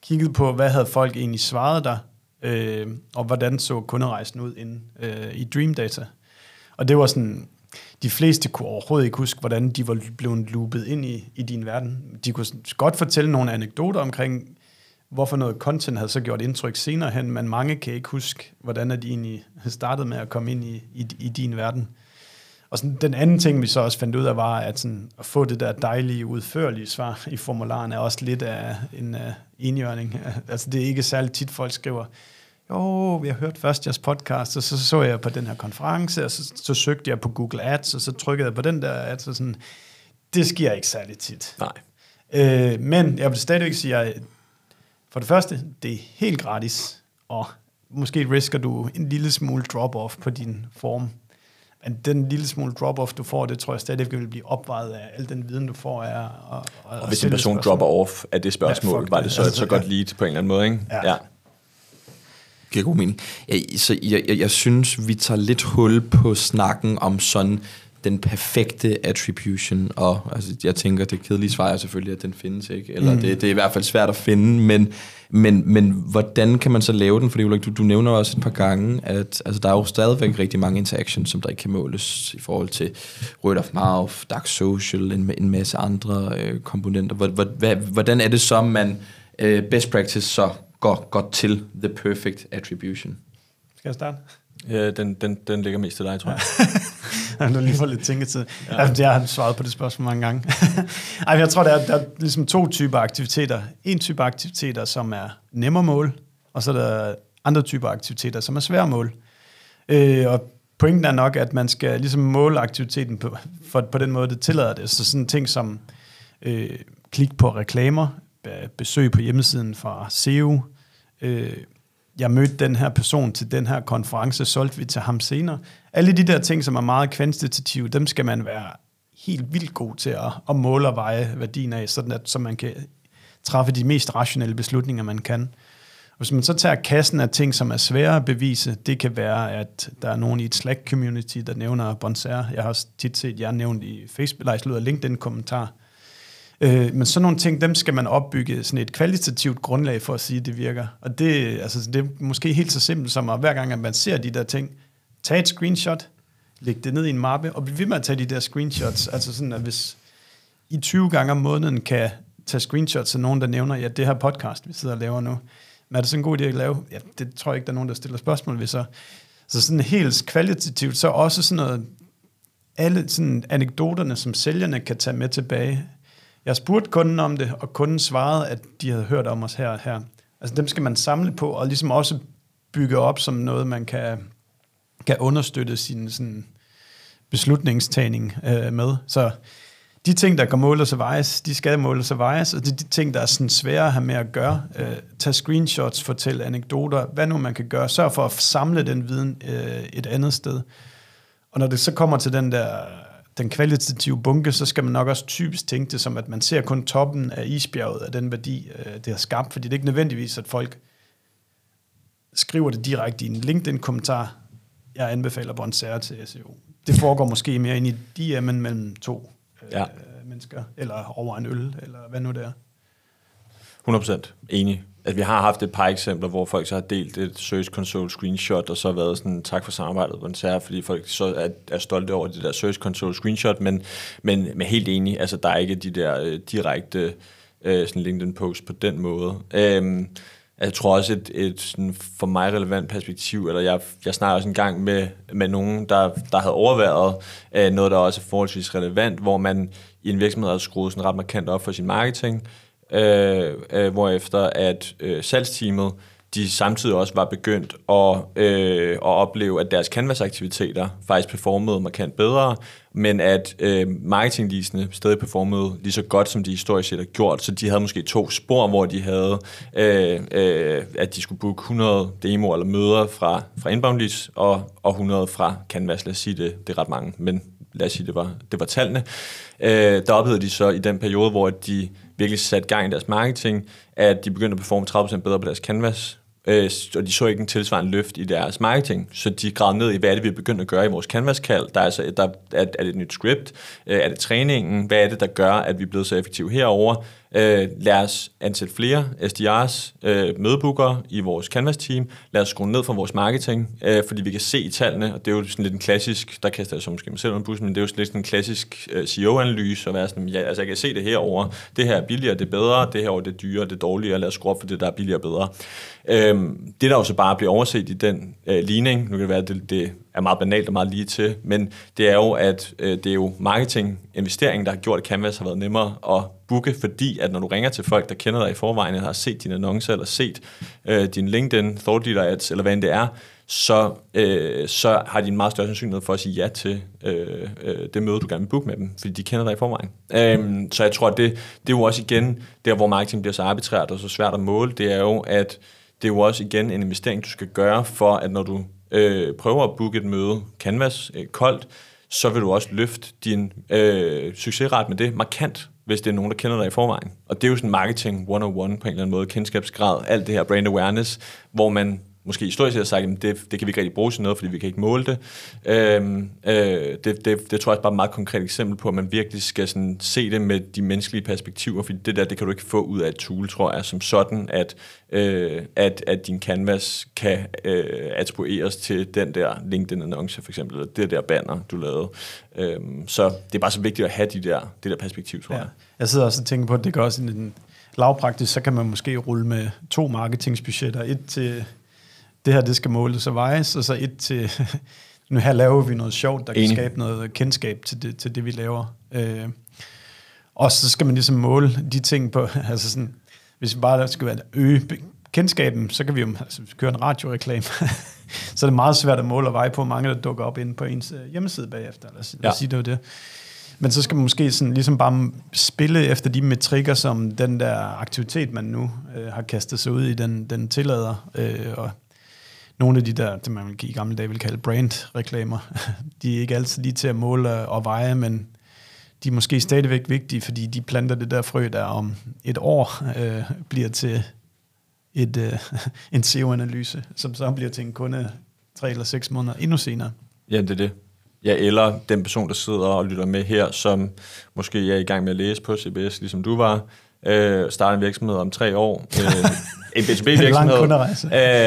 kiggede på, hvad havde folk egentlig svaret der, øh, og hvordan så kunderejsen ud inde øh, i Dream Data. Og det var sådan, de fleste kunne overhovedet ikke huske, hvordan de var blevet loopet ind i, i din verden. De kunne godt fortælle nogle anekdoter omkring, hvorfor noget content havde så gjort indtryk senere hen, men mange kan ikke huske, hvordan de egentlig startede med at komme ind i, i, i din verden. Og sådan, den anden ting, vi så også fandt ud af, var, at, sådan, at få det der dejlige, udførlige svar i formularen, er også lidt af en uh, enhjørning. [LAUGHS] Altså, det er ikke særlig tit, folk skriver, jo, vi har hørt først jeres podcast, og så så jeg på den her konference, og så, så søgte jeg på Google Ads, og så trykkede jeg på den der ads, og sådan, det sker ikke særlig tit. Nej. Øh, men jeg vil stadigvæk sige, at for det første, det er helt gratis, og måske risker du en lille smule drop-off på din form. Men den lille smule drop-off, du får, det tror jeg stadig vil blive opvejet af al den viden, du får af og, og, og hvis en person dropper off af det spørgsmål, ja, var det så altså, så godt lead på en eller anden måde, ikke? Ja. ja giver god mening. Jeg, så jeg, jeg, jeg synes, vi tager lidt hul på snakken om sådan den perfekte attribution, og altså, jeg tænker, det kedelige svar er selvfølgelig, at den findes ikke, eller mm. det, det er i hvert fald svært at finde, men, men, men hvordan kan man så lave den? Fordi du, du nævner også et par gange, at altså, der er jo stadigvæk rigtig mange interactions, som der ikke kan måles i forhold til word of mouth, dark social, en, en masse andre øh, komponenter. Hvordan er det så, man øh, best practice så går, går til the perfect attribution. Skal jeg starte? Ja, den, den, den ligger mest til dig, tror jeg. Ja. [LAUGHS] du lige får lidt tænketid. Ja. Altså, jeg har svaret på det spørgsmål mange gange. [LAUGHS] Ej, jeg tror, der er, der er ligesom to typer aktiviteter. En type aktiviteter, som er nemmere mål, og så er der andre typer aktiviteter, som er svære mål. Øh, og pointen er nok, at man skal ligesom måle aktiviteten på, for, på den måde, det tillader det. Så sådan ting som øh, klik på reklamer, besøg på hjemmesiden fra SEO, øh, jeg mødte den her person til den her konference, solgte vi til ham senere. Alle de der ting, som er meget kvantitative, dem skal man være helt vildt god til at, at måle og veje værdien af, sådan at, så man kan træffe de mest rationelle beslutninger, man kan. Hvis man så tager kassen af ting, som er svære at bevise, det kan være, at der er nogen i et Slack-community, der nævner Bonser. Jeg har tit set jer nævnt i Facebook, eller LinkedIn-kommentar, Øh, men sådan nogle ting, dem skal man opbygge sådan et kvalitativt grundlag for at sige, at det virker. Og det, altså, det er måske helt så simpelt som, at hver gang at man ser de der ting, tag et screenshot, læg det ned i en mappe, og bliv ved med at tage de der screenshots. Altså sådan, at hvis I 20 gange om måneden kan tage screenshots af nogen, der nævner, ja, det her podcast, vi sidder og laver nu, men er det så en god idé at lave? Ja, det tror jeg ikke, der er nogen, der stiller spørgsmål ved så. Så sådan helt kvalitativt, så også sådan noget, alle sådan anekdoterne, som sælgerne kan tage med tilbage, jeg spurgte kunden om det, og kunden svarede, at de havde hørt om os her og her. Altså dem skal man samle på, og ligesom også bygge op som noget, man kan, kan understøtte sin sådan, beslutningstagning øh, med. Så de ting, der kan måles og vejes, de skal måles og vejes, og det er de ting, der er sådan svære at have med at gøre. Øh, tag screenshots, fortæl anekdoter, hvad nu man kan gøre. Sørg for at samle den viden øh, et andet sted. Og når det så kommer til den der den kvalitative bunke, så skal man nok også typisk tænke det som, at man ser kun toppen af isbjerget af den værdi, øh, det har skabt, fordi det er ikke nødvendigvis, at folk skriver det direkte i en LinkedIn-kommentar, jeg anbefaler Bonserre til SEO. Det foregår måske mere ind i DM'en mellem to øh, ja. mennesker, eller over en øl, eller hvad nu det er. 100% enig at vi har haft et par eksempler, hvor folk så har delt et Search Console screenshot, og så har været sådan, tak for samarbejdet på en sær, fordi folk så er, er stolte over det der Search Console screenshot, men, men, men helt enig, altså der er ikke de der øh, direkte øh, sådan LinkedIn-post på den måde. Øhm, jeg tror også et, et sådan for mig relevant perspektiv, eller jeg, jeg snakker også en gang med, med nogen, der, der havde overvejet øh, noget, der også er forholdsvis relevant, hvor man i en virksomhed har skruet sådan ret markant op for sin marketing, øh, øh, hvorefter at øh, salgsteamet de samtidig også var begyndt at, øh, at opleve, at deres canvas-aktiviteter faktisk performede markant bedre, men at øh, marketinglisene stadig performede lige så godt, som de historisk set har gjort. Så de havde måske to spor, hvor de havde, øh, øh, at de skulle booke 100 demoer eller møder fra, fra inbound leads, og, og 100 fra Canvas. Lad os sige, det, det er ret mange, men lad os sige, det var, det var tallene. Øh, der oplevede de så i den periode, hvor de virkelig sat gang i deres marketing, at de begyndte at performe 30% bedre på deres canvas, øh, og de så ikke en tilsvarende løft i deres marketing, så de gravede ned i, hvad er det, vi er begyndt at gøre i vores canvas-kald. Der er, altså, der, er, er det et nyt script? Øh, er det træningen? Hvad er det, der gør, at vi er blevet så effektive herover? Øh, lad os ansætte flere SDR's, øh, mødebookere i vores Canvas-team. Lad os skrue ned for vores marketing, øh, fordi vi kan se i tallene, og det er jo sådan lidt en klassisk, der kaster jeg så måske mig selv under bussen, men det er jo sådan lidt en klassisk øh, CEO-analyse, at være sådan, ja, altså jeg kan se det herover. Det her er billigere, det er bedre, det her er det dyrere, det er dårligere, lad os skrue op for det, der er billigere og bedre. Øh, det der jo så bare bliver overset i den øh, ligning, nu kan det være, at det, det er meget banalt og meget lige til, men det er jo, at øh, det er jo marketing-investeringen, der har gjort, at Canvas har været nemmere at booke, fordi at når du ringer til folk, der kender dig i forvejen, eller har set dine annoncer, eller set øh, din LinkedIn, thought leader ads, eller hvad end det er, så, øh, så har de en meget større sandsynlighed for at sige ja til øh, øh, det møde, du gerne vil booke med dem, fordi de kender dig i forvejen. Øhm, så jeg tror, at det, det er jo også igen, der hvor marketing bliver så arbitrært og så svært at måle, det er jo, at det er jo også igen en investering, du skal gøre for, at når du øh, prøver at booke et møde, Canvas, øh, koldt, så vil du også løfte din øh, succesret med det markant, hvis det er nogen, der kender dig i forvejen. Og det er jo sådan marketing 101 på en eller anden måde, kendskabsgrad, alt det her brand awareness, hvor man måske historisk har sagt, at det, det kan vi ikke rigtig bruge til noget, fordi vi kan ikke måle det. Øhm, øh, det, det. Det tror jeg er bare et meget konkret eksempel på, at man virkelig skal sådan se det med de menneskelige perspektiver, fordi det der, det kan du ikke få ud af et tool, tror jeg, som sådan, at, øh, at, at din canvas kan øh, attribueres til den der LinkedIn-annonce, for eksempel, eller det der banner, du lavede. Øhm, så det er bare så vigtigt at have de der, det der perspektiv, tror ja. jeg. Jeg sidder også og tænker på, at det gør også en lavpraktisk, så kan man måske rulle med to marketingsbudgetter. Et til det her det skal måles og vejes, og så et til, [LAUGHS] nu her laver vi noget sjovt, der kan Enig. skabe noget kendskab til det, til det vi laver. Øh, og så skal man ligesom måle de ting på, [LAUGHS] altså sådan, hvis vi bare skal være øge kendskaben, så kan vi jo altså, køre en radioreklame. [LAUGHS] så er det meget svært at måle og veje på, mange der dukker op inde på ens øh, hjemmeside bagefter. Lad os, ja. lad os sige det det. Men så skal man måske sådan ligesom bare spille efter de metrikker, som den der aktivitet, man nu øh, har kastet sig ud i, den, den tillader. Øh, og nogle af de der, det man i gamle dage ville kalde brand-reklamer, [LAUGHS] de er ikke altid lige til at måle og veje, men de er måske stadigvæk vigtige, fordi de planter det der frø, der om et år øh, bliver til et, øh, [LAUGHS] en SEO-analyse, som så bliver til en kunde tre eller seks måneder endnu senere. Ja, det er det. Ja, eller den person, der sidder og lytter med her, som måske er i gang med at læse på CBS, ligesom du var, øh, starte en virksomhed om tre år, [LAUGHS] øh, en B2B-virksomhed,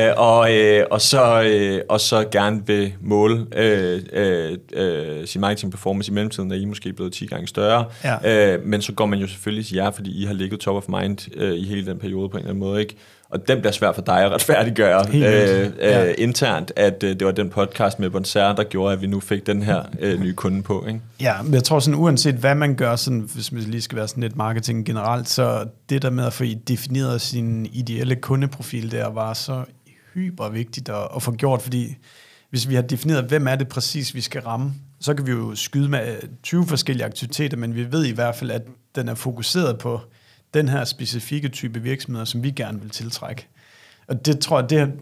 øh, og, øh, og, så, øh, og så gerne vil måle øh, øh, øh, sin marketing performance i mellemtiden, er I måske blevet 10 gange større, ja. øh, men så går man jo selvfølgelig til jer, fordi I har ligget top of mind øh, i hele den periode på en eller anden måde, ikke? Og den bliver svært for dig at retfærdiggøre øh, øh, ja. internt, at øh, det var den podcast med Bonser, der gjorde, at vi nu fik den her øh, nye kunde på. Ikke? Ja, men jeg tror sådan, uanset hvad man gør, sådan, hvis man lige skal være sådan lidt marketing generelt, så det der med at få defineret sin ideelle kundeprofil der, var så hyper vigtigt at, at få gjort, fordi hvis vi har defineret, hvem er det præcis, vi skal ramme, så kan vi jo skyde med 20 forskellige aktiviteter, men vi ved i hvert fald, at den er fokuseret på den her specifikke type virksomheder, som vi gerne vil tiltrække. Og det tror jeg, det,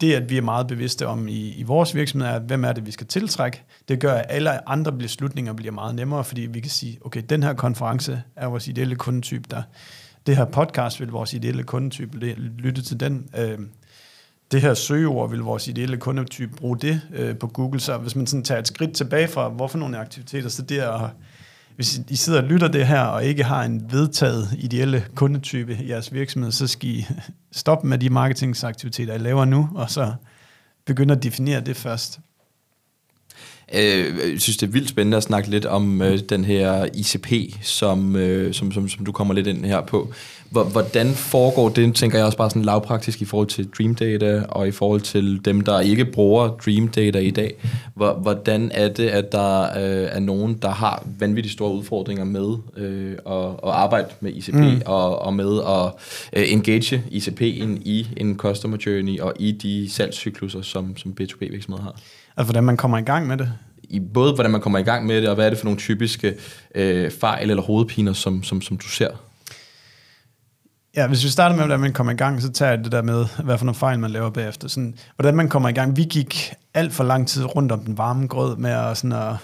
det at vi er meget bevidste om i, i vores virksomhed, er, at hvem er det, vi skal tiltrække. Det gør, at alle andre beslutninger bliver meget nemmere, fordi vi kan sige, okay, den her konference er vores ideelle kundetype, der det her podcast vil vores ideelle kundetype lytte til den. Øh, det her søgeord vil vores ideelle kundetype bruge det øh, på Google. Så hvis man sådan tager et skridt tilbage fra, hvorfor nogle aktiviteter, så det er at hvis I sidder og lytter det her, og ikke har en vedtaget ideelle kundetype i jeres virksomhed, så skal I [LAUGHS] stoppe med de marketingsaktiviteter, I laver nu, og så begynde at definere det først. Øh, jeg synes, det er vildt spændende at snakke lidt om øh, den her ICP, som, øh, som, som, som du kommer lidt ind her på. Hvordan foregår det, tænker jeg også bare sådan lavpraktisk i forhold til Dream Data, og i forhold til dem, der ikke bruger Dream Data i dag. Hvordan er det, at der øh, er nogen, der har vanvittigt store udfordringer med øh, at, at arbejde med ICP, mm. og, og med at øh, engage ICP'en i en customer journey, og i de salgscykluser, som, som B2B-virksomheder har? Altså, hvordan man kommer i gang med det? I både, hvordan man kommer i gang med det, og hvad er det for nogle typiske øh, fejl eller hovedpiner, som, som, som du ser? Ja, hvis vi starter med, hvordan man kommer i gang, så tager jeg det der med, hvad for nogle fejl man laver bagefter. Sådan, hvordan man kommer i gang. Vi gik alt for lang tid rundt om den varme grød med at, sådan at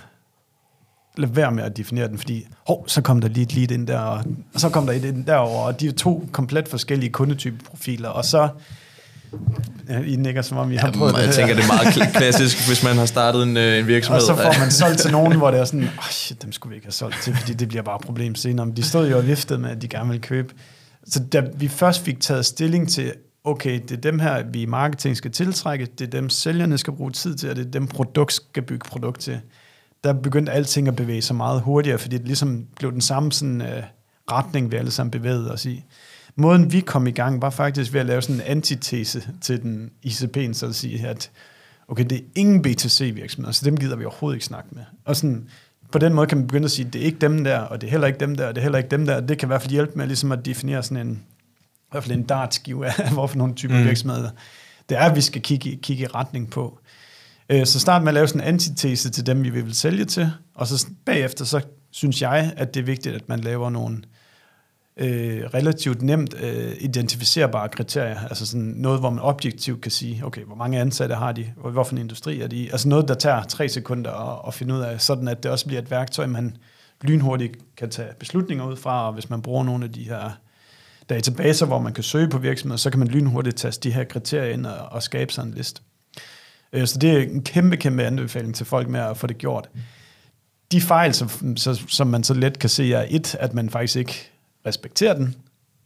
lade være med at definere den, fordi hov, så kom der lige et lead ind der, og, og så kom der et ind derover, og de er to komplet forskellige kundetypeprofiler, og så Ja, I nikker, som om I har prøvet ja, det Jeg tænker, det er meget klassisk, hvis man har startet en, øh, en virksomhed. Og så får man solgt til nogen, hvor det er sådan, oh shit, dem skulle vi ikke have solgt til, fordi det bliver bare et problem senere. Men de stod jo og viftede med, at de gerne ville købe. Så da vi først fik taget stilling til, okay, det er dem her, vi i marketing skal tiltrække, det er dem, sælgerne skal bruge tid til, og det er dem, produkt skal bygge produkt til. Der begyndte alting at bevæge sig meget hurtigere, fordi det ligesom blev den samme sådan, uh, retning, vi alle sammen bevægede os i måden vi kom i gang, var faktisk ved at lave sådan en antitese til den ICP'en, så at sige, at okay, det er ingen B2C-virksomheder, så dem gider vi overhovedet ikke snakke med. Og sådan, på den måde kan man begynde at sige, at det er ikke dem der, og det er heller ikke dem der, og det er heller ikke dem der. Det kan i hvert fald hjælpe med ligesom at definere sådan en, i hvert fald en dartskive af, [LAUGHS] hvorfor nogle typer mm. virksomheder det er, at vi skal kigge, kigge i retning på. Øh, så start med at lave sådan en antitese til dem, vi vil sælge til, og så bagefter, så synes jeg, at det er vigtigt, at man laver nogle øh, relativt nemt øh, identificerbare kriterier, altså sådan noget, hvor man objektivt kan sige, okay, hvor mange ansatte har de, og hvorfor en industri er de, altså noget, der tager tre sekunder at, at finde ud af, sådan at det også bliver et værktøj, man lynhurtigt kan tage beslutninger ud fra, og hvis man bruger nogle af de her databaser, hvor man kan søge på virksomheder, så kan man lynhurtigt taste de her kriterier ind og, og skabe sig en liste. Øh, så det er en kæmpe, kæmpe anbefaling til folk med at få det gjort. De fejl, som, som man så let kan se, er et, at man faktisk ikke respekterer den.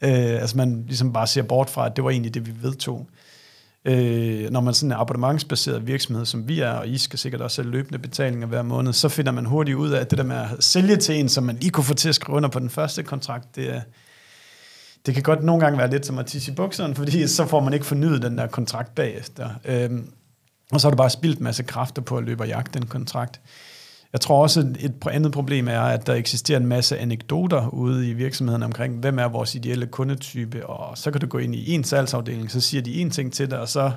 Øh, altså man ligesom bare ser bort fra, at det var egentlig det, vi vedtog. Øh, når man sådan en abonnementsbaseret virksomhed, som vi er, og I skal sikkert også have løbende betalinger hver måned, så finder man hurtigt ud af, at det der med at sælge til en, som man lige kunne få til at skrive under på den første kontrakt, det er, det kan godt nogle gange være lidt som at tisse i bukserne, fordi så får man ikke fornyet den der kontrakt bagefter. Øh, og så har du bare spildt masse kræfter på at løbe og jagte den kontrakt. Jeg tror også, et andet problem er, at der eksisterer en masse anekdoter ude i virksomheden omkring, hvem er vores ideelle kundetype, og så kan du gå ind i en salgsafdeling, så siger de en ting til dig, og så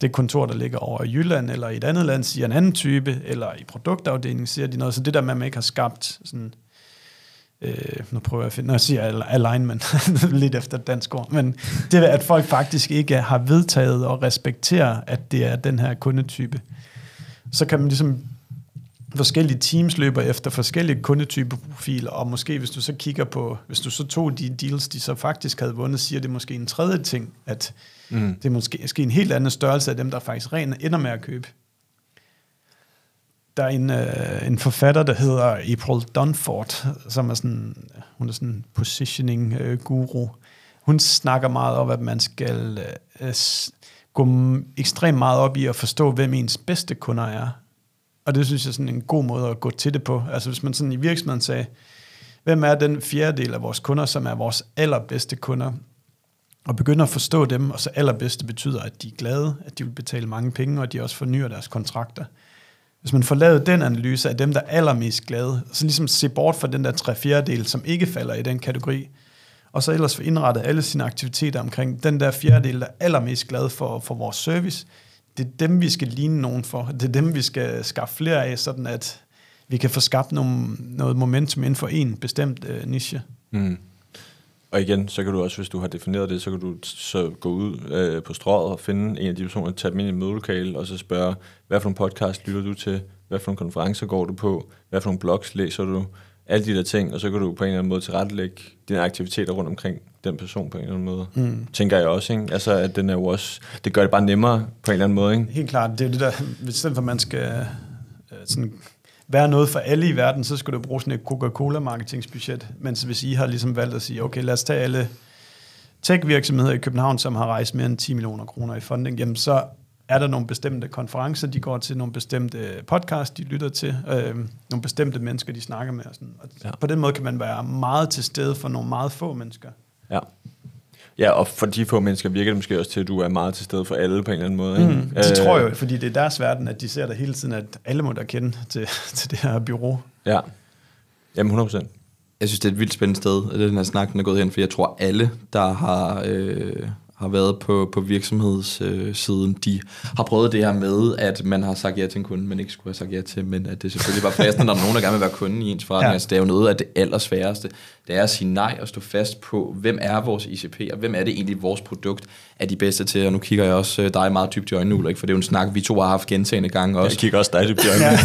det kontor, der ligger over i Jylland, eller i et andet land, siger en anden type, eller i produktafdelingen siger de noget. Så det der med, at man ikke har skabt sådan, øh, nu prøver jeg at finde, når jeg siger alignment, [LAUGHS] lidt efter dansk ord, men det er, at folk faktisk ikke har vedtaget og respekterer, at det er den her kundetype. Så kan man ligesom forskellige teams løber efter forskellige kundetypeprofiler, og måske hvis du så kigger på, hvis du så tog de deals, de så faktisk havde vundet, siger det måske en tredje ting, at mm. det er måske, måske en helt anden størrelse af dem, der faktisk rent ender med at købe. Der er en, øh, en forfatter, der hedder April Dunford, som er sådan, hun er sådan en positioning øh, guru. Hun snakker meget om, at man skal øh, gå ekstremt meget op i at forstå, hvem ens bedste kunder er og det synes jeg er sådan en god måde at gå til det på. Altså hvis man sådan i virksomheden sagde, hvem er den fjerdedel af vores kunder, som er vores allerbedste kunder, og begynder at forstå dem, og så allerbedste betyder, at de er glade, at de vil betale mange penge, og at de også fornyer deres kontrakter. Hvis man får lavet den analyse af dem, der er allermest glade, så ligesom se bort fra den der tre fjerdedel, som ikke falder i den kategori, og så ellers få indrettet alle sine aktiviteter omkring den der fjerdedel, der er allermest glad for, for vores service, det er dem, vi skal ligne nogen for. Det er dem, vi skal skaffe flere af, sådan at vi kan få skabt nogle, noget momentum inden for en bestemt øh, niche. Mm. Og igen, så kan du også, hvis du har defineret det, så kan du så gå ud øh, på strået og finde en af de personer, tage dem ind i et mødelokale, og så spørge, hvad for en podcast lytter du til? Hvad for nogle konferencer går du på? Hvad for nogle blogs læser du? Alle de der ting, og så kan du på en eller anden måde tilrettelægge dine aktiviteter rundt omkring den person på en eller anden måde. Mm. Tænker jeg også, ikke? Altså, at den er jo også, det gør det bare nemmere på en eller anden måde, ikke? Helt klart, det er det der, hvis stedet for man skal øh, sådan være noget for alle i verden, så skulle du bruge sådan et Coca-Cola marketingsbudget. Mens hvis I har ligesom valgt at sige, okay, lad os tage alle tech-virksomheder i København, som har rejst mere end 10 millioner kroner i funding, jamen så er der nogle bestemte konferencer, de går til, nogle bestemte podcast, de lytter til, øh, nogle bestemte mennesker, de snakker med. Og sådan. Og ja. På den måde kan man være meget til stede for nogle meget få mennesker. Ja. Ja, og for de få mennesker virker det måske også til, at du er meget til stede for alle på en eller anden måde. Ikke? Mm, de øh, tror jo, fordi det er deres verden, at de ser der hele tiden, at alle må der kende til, [LAUGHS] til det her bureau. Ja, jamen 100 procent. Jeg synes, det er et vildt spændende sted, at den her snak den er gået hen, for jeg tror alle, der har øh, har været på, på virksomhedssiden, øh, de har prøvet det her med, at man har sagt ja til en kunde, man ikke skulle have sagt ja til, men at det selvfølgelig var passende, når der er nogen, der gerne vil være kunde i ens forretning. Ja. Altså, det er jo noget af det allersværeste. Det er at sige nej og stå fast på, hvem er vores ICP, og hvem er det egentlig, vores produkt er de bedste til. Og nu kigger jeg også øh, dig meget dybt i øjnene, Ulrik, for det er jo en snak, vi to har haft gentagende gange også. Jeg kigger også dig dybt i øjnene. [LAUGHS]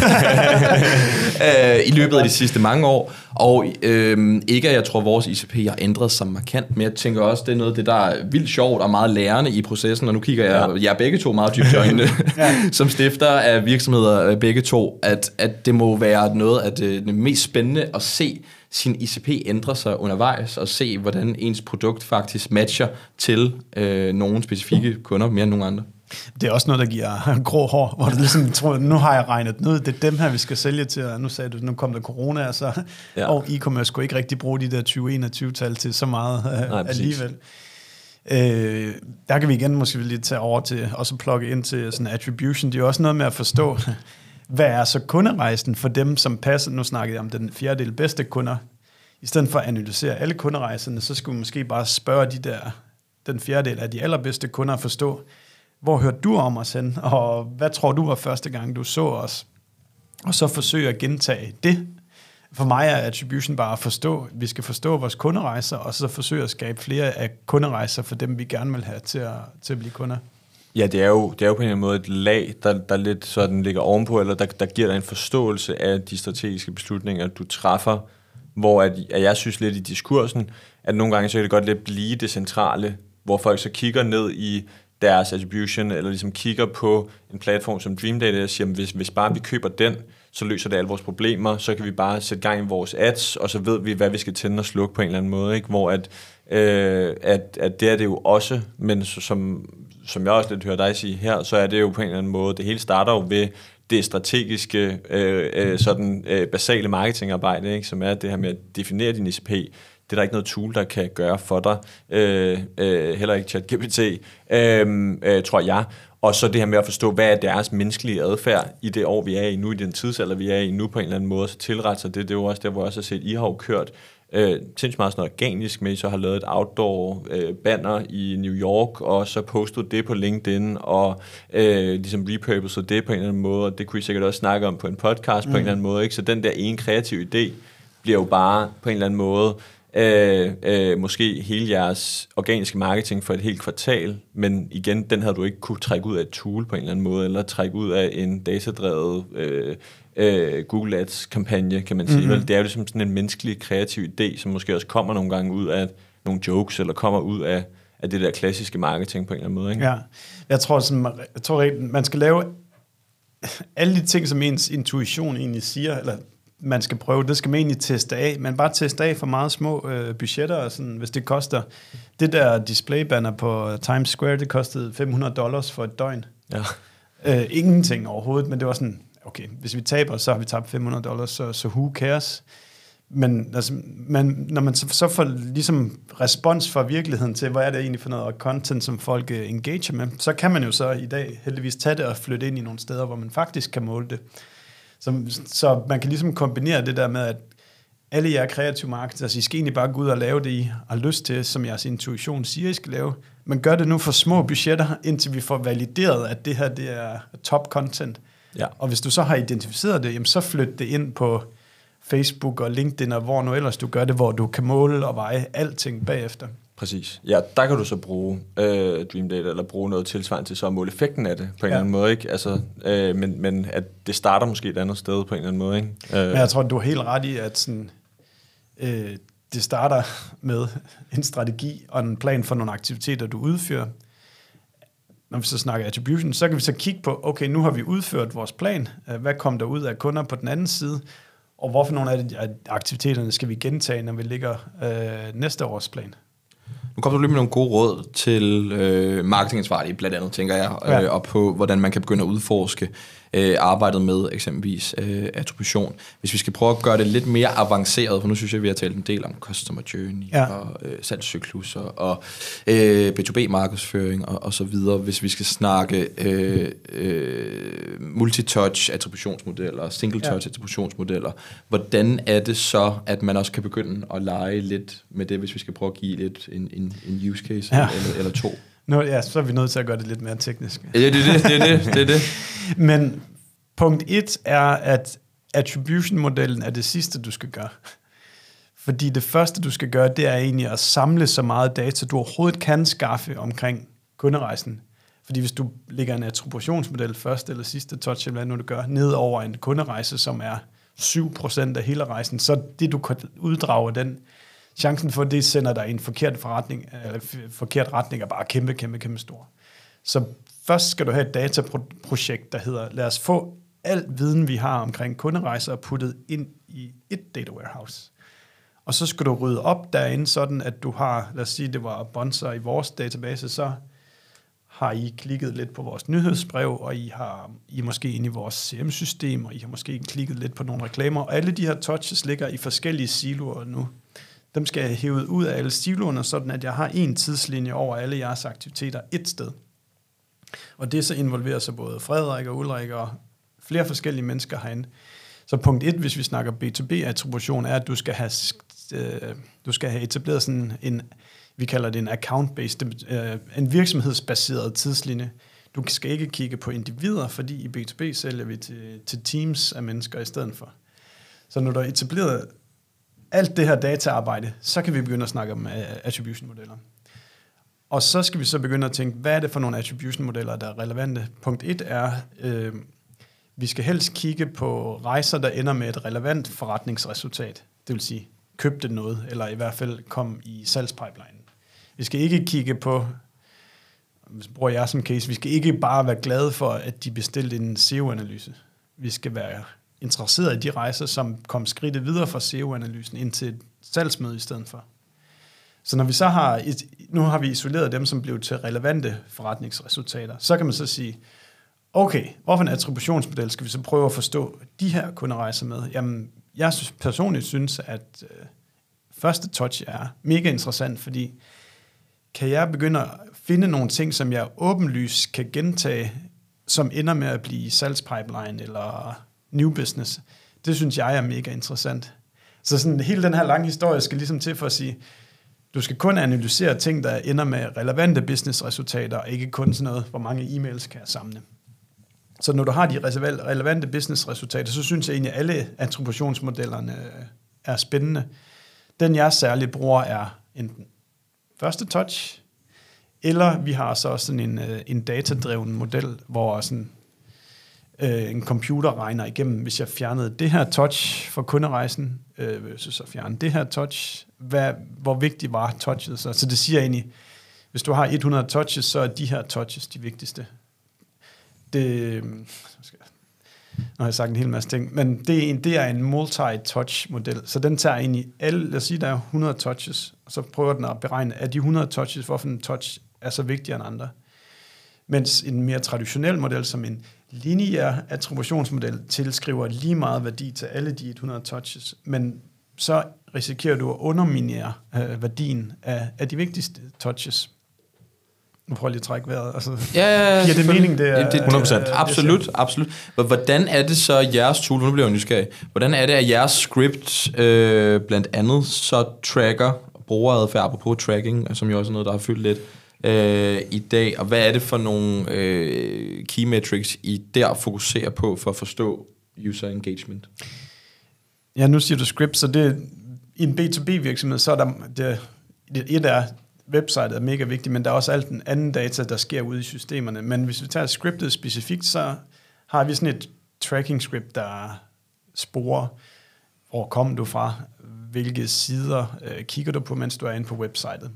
Øh, I løbet af de sidste mange år. Og øh, ikke at jeg tror, at vores ICP har ændret sig markant, men jeg tænker også, det er noget det, der er vildt sjovt og meget lærende i processen. Og nu kigger jeg, ja. jeg er begge to meget dybt i øjnene, [LAUGHS] ja. som stifter af virksomheder øh, begge to, at, at det må være noget af det, det mest spændende at se, sin ICP ændre sig undervejs, og se, hvordan ens produkt faktisk matcher til øh, nogle specifikke kunder mere end nogle andre. Det er også noget, der giver [LAUGHS] grå hår, hvor du ligesom tror, nu har jeg regnet noget, det er dem her, vi skal sælge til, og nu sagde du, nu kom der corona, så, ja. og e-commerce skulle ikke rigtig bruge de der 2021-tal til så meget øh, Nej, alligevel. Øh, der kan vi igen måske lige tage over til, og så plukke ind til sådan attribution. Det er jo også noget med at forstå, hvad er så kunderejsen for dem, som passer, nu snakkede jeg om den fjerdedel bedste kunder, i stedet for at analysere alle kunderejserne, så skulle vi måske bare spørge de der, den fjerdedel af de allerbedste kunder at forstå, hvor hørte du om os hen, og hvad tror du var første gang, du så os? Og så forsøge at gentage det. For mig er attribution bare at forstå, vi skal forstå vores kunderejser, og så forsøge at skabe flere af kunderejser for dem, vi gerne vil have til at, til at blive kunder. Ja, det er, jo, det er jo på en eller anden måde et lag, der, der lidt sådan ligger ovenpå, eller der, der giver dig en forståelse af de strategiske beslutninger, du træffer, hvor at, at jeg synes lidt i diskursen, at nogle gange så kan det godt lidt blive det centrale, hvor folk så kigger ned i deres attribution, eller ligesom kigger på en platform som Dream Data, og siger, at hvis, hvis bare vi køber den, så løser det alle vores problemer, så kan vi bare sætte gang i vores ads, og så ved vi, hvad vi skal tænde og slukke på en eller anden måde, ikke? hvor at, øh, at, at det er det jo også, men som, som jeg også lidt hører dig sige her, så er det jo på en eller anden måde, det hele starter jo ved det strategiske, øh, øh, sådan øh, basale marketingarbejde, ikke? som er det her med at definere din ICP, det er der ikke noget tool, der kan gøre for dig. Øh, øh, heller ikke ChatGPT, øh, øh, tror jeg. Og så det her med at forstå, hvad er deres menneskelige adfærd i det år, vi er i nu, i den tidsalder, vi er i nu på en eller anden måde, så tilrette sig det. Det er jo også der, hvor jeg også har set, I har jo kørt øh, sindssygt meget sådan organisk med, så har lavet et outdoor øh, banner i New York, og så postet det på LinkedIn, og øh, ligesom repurposed det på en eller anden måde, og det kunne I sikkert også snakke om på en podcast mm. på en mm. eller anden måde. Ikke? Så den der ene kreative idé bliver jo bare på en eller anden måde øh, øh, måske hele jeres organiske marketing for et helt kvartal, men igen, den havde du ikke kunne trække ud af et tool på en eller anden måde, eller trække ud af en datadrevet øh, øh, Google Ads-kampagne, kan man sige. Mm-hmm. Det er jo ligesom sådan en menneskelig, kreativ idé, som måske også kommer nogle gange ud af nogle jokes, eller kommer ud af, af det der klassiske marketing på en eller anden måde. Ikke? Ja, jeg tror, sådan, jeg tror man skal lave alle de ting, som ens intuition egentlig siger, eller man skal prøve, det skal man egentlig teste af, men bare teste af for meget små øh, budgetter, og sådan, hvis det koster, det der displaybanner på Times Square, det kostede 500 dollars for et døgn. Ja. Øh, ingenting overhovedet, men det var sådan, okay, hvis vi taber, så har vi tabt 500 dollars, så, så who cares? Men altså, man, når man så, så får ligesom respons fra virkeligheden til, hvad er det egentlig for noget content, som folk uh, engager med, så kan man jo så i dag heldigvis tage det og flytte ind i nogle steder, hvor man faktisk kan måle det. Så, så man kan ligesom kombinere det der med, at alle jer kreative marketer, altså I skal egentlig bare gå ud og lave det, I har lyst til, som jeres intuition siger, I skal lave. Men gør det nu for små budgetter, indtil vi får valideret, at det her det er top content. Ja. Og hvis du så har identificeret det, jamen så flyt det ind på Facebook og LinkedIn, og hvor nu ellers du gør det, hvor du kan måle og veje alting bagefter. Præcis. Ja, der kan du så bruge øh, Dream Data, eller bruge noget tilsvarende til så at måle effekten af det på en ja. eller anden måde. Ikke? Altså, øh, men, men at det starter måske et andet sted på en eller anden måde. Ikke? Øh. Men jeg tror, du er helt ret i, at sådan, øh, det starter med en strategi og en plan for nogle aktiviteter, du udfører. når vi så snakker attribution, så kan vi så kigge på, okay, nu har vi udført vores plan. Øh, hvad kom der ud af kunder på den anden side? Og hvorfor nogle af aktiviteterne skal vi gentage, når vi ligger øh, næste års plan? Nu kommer du lige med nogle gode råd til øh, marketingansvarlige, blandt andet, tænker jeg, øh, ja. og på, hvordan man kan begynde at udforske øh, arbejdet med eksempelvis øh, attribution. Hvis vi skal prøve at gøre det lidt mere avanceret, for nu synes jeg, vi har talt en del om customer journey ja. og øh, salgscykluser og øh, B2B-markedsføring og, og så videre. Hvis vi skal snakke øh, øh, multitouch attributionsmodeller, single-touch ja. attributionsmodeller, hvordan er det så, at man også kan begynde at lege lidt med det, hvis vi skal prøve at give lidt en, en, en use case ja. eller, eller to? Nå, ja, så er vi nødt til at gøre det lidt mere teknisk. Ja, det er det, det er det, det, er det. [LAUGHS] Men punkt et er, at attribution-modellen er det sidste, du skal gøre. Fordi det første, du skal gøre, det er egentlig at samle så meget data, du overhovedet kan skaffe omkring kunderejsen. Fordi hvis du lægger en attributionsmodel første eller sidste touch, eller hvad nu du gør, ned over en kunderejse, som er 7% af hele rejsen, så det du kan uddrage den, chancen for, at det sender dig i en forkert, forretning, eller forkert retning, er bare kæmpe, kæmpe, kæmpe stor. Så først skal du have et dataprojekt, der hedder, lad os få al viden, vi har omkring kunderejser, puttet ind i et data warehouse. Og så skal du rydde op derinde, sådan at du har, lad os sige, det var bonser i vores database, så har I klikket lidt på vores nyhedsbrev, og I har I er måske inde i vores CM-system, og I har måske klikket lidt på nogle reklamer, og alle de her touches ligger i forskellige siloer nu. Dem skal jeg hæve ud af alle siloerne, sådan at jeg har en tidslinje over alle jeres aktiviteter et sted. Og det så involverer sig både Frederik og Ulrik og flere forskellige mennesker herinde. Så punkt et, hvis vi snakker B2B-attribution, er, at du skal have, øh, du skal have etableret sådan en, vi kalder det en account-based, øh, en virksomhedsbaseret tidslinje. Du skal ikke kigge på individer, fordi i B2B sælger vi til, til teams af mennesker i stedet for. Så når du har etableret alt det her dataarbejde, så kan vi begynde at snakke om uh, attribution-modeller. Og så skal vi så begynde at tænke, hvad er det for nogle attribution-modeller, der er relevante? Punkt 1 er, øh, vi skal helst kigge på rejser, der ender med et relevant forretningsresultat. Det vil sige, købte noget, eller i hvert fald kom i salgspipelinen. Vi skal ikke kigge på, hvis jeg bruger jeg som case, vi skal ikke bare være glade for, at de bestilte en SEO-analyse. Vi skal være interesseret i de rejser, som kom skridtet videre fra SEO-analysen ind til et salgsmøde i stedet for. Så når vi så har, nu har vi isoleret dem, som blev til relevante forretningsresultater, så kan man så sige, okay, hvorfor en attributionsmodel skal vi så prøve at forstå de her kunderejser med? Jamen, jeg personligt synes, at øh, første touch er mega interessant, fordi kan jeg begynde at finde nogle ting, som jeg åbenlyst kan gentage, som ender med at blive salgspipeline eller new business. Det synes jeg er mega interessant. Så sådan hele den her lange historie skal ligesom til for at sige, du skal kun analysere ting, der ender med relevante businessresultater, og ikke kun sådan noget, hvor mange e-mails kan jeg samle. Så når du har de relevante businessresultater, så synes jeg egentlig, at alle attributionsmodellerne øh, er spændende. Den jeg særligt bruger er enten første touch, eller vi har så sådan en, øh, en datadreven model, hvor sådan øh, en computer regner igennem, hvis jeg fjernede det her touch for kunderejsen, øh, så fjerne det her touch, hvad, hvor vigtigt var touchet så? Så det siger egentlig, hvis du har 100 touches, så er de her touches de vigtigste. Det, øh, nu har jeg sagt en hel masse ting, men det er en, det er en multi-touch-model, så den tager egentlig alle, lad os sige, der er 100 touches, og så prøver den at beregne, at de 100 touches, hvorfor en touch er så vigtigere end andre. Mens en mere traditionel model, som en lineær attributionsmodel, tilskriver lige meget værdi til alle de 100 touches, men så risikerer du at underminere øh, værdien af, af de vigtigste touches. Nu prøver jeg lige at trække vejret. Altså, ja, ja, ja, giver det mening? Det er, det, 100%. Det, absolut, absolut. Hvordan er det så, jeres tool, nu bliver jeg nysgerrig, hvordan er det, at jeres script øh, blandt andet så tracker brugeradfærd på tracking, som jo også er noget, der har fyldt lidt, øh, i dag, og hvad er det for nogle øh, key metrics, I der fokuserer på for at forstå user engagement? Ja, nu siger du script, så det, i en B2B-virksomhed, så er der, det, et er, websitet er mega vigtigt, men der er også alt den anden data, der sker ude i systemerne. Men hvis vi tager scriptet specifikt, så har vi sådan et tracking script, der sporer, hvor kom du fra, hvilke sider øh, kigger du på, mens du er inde på websitet.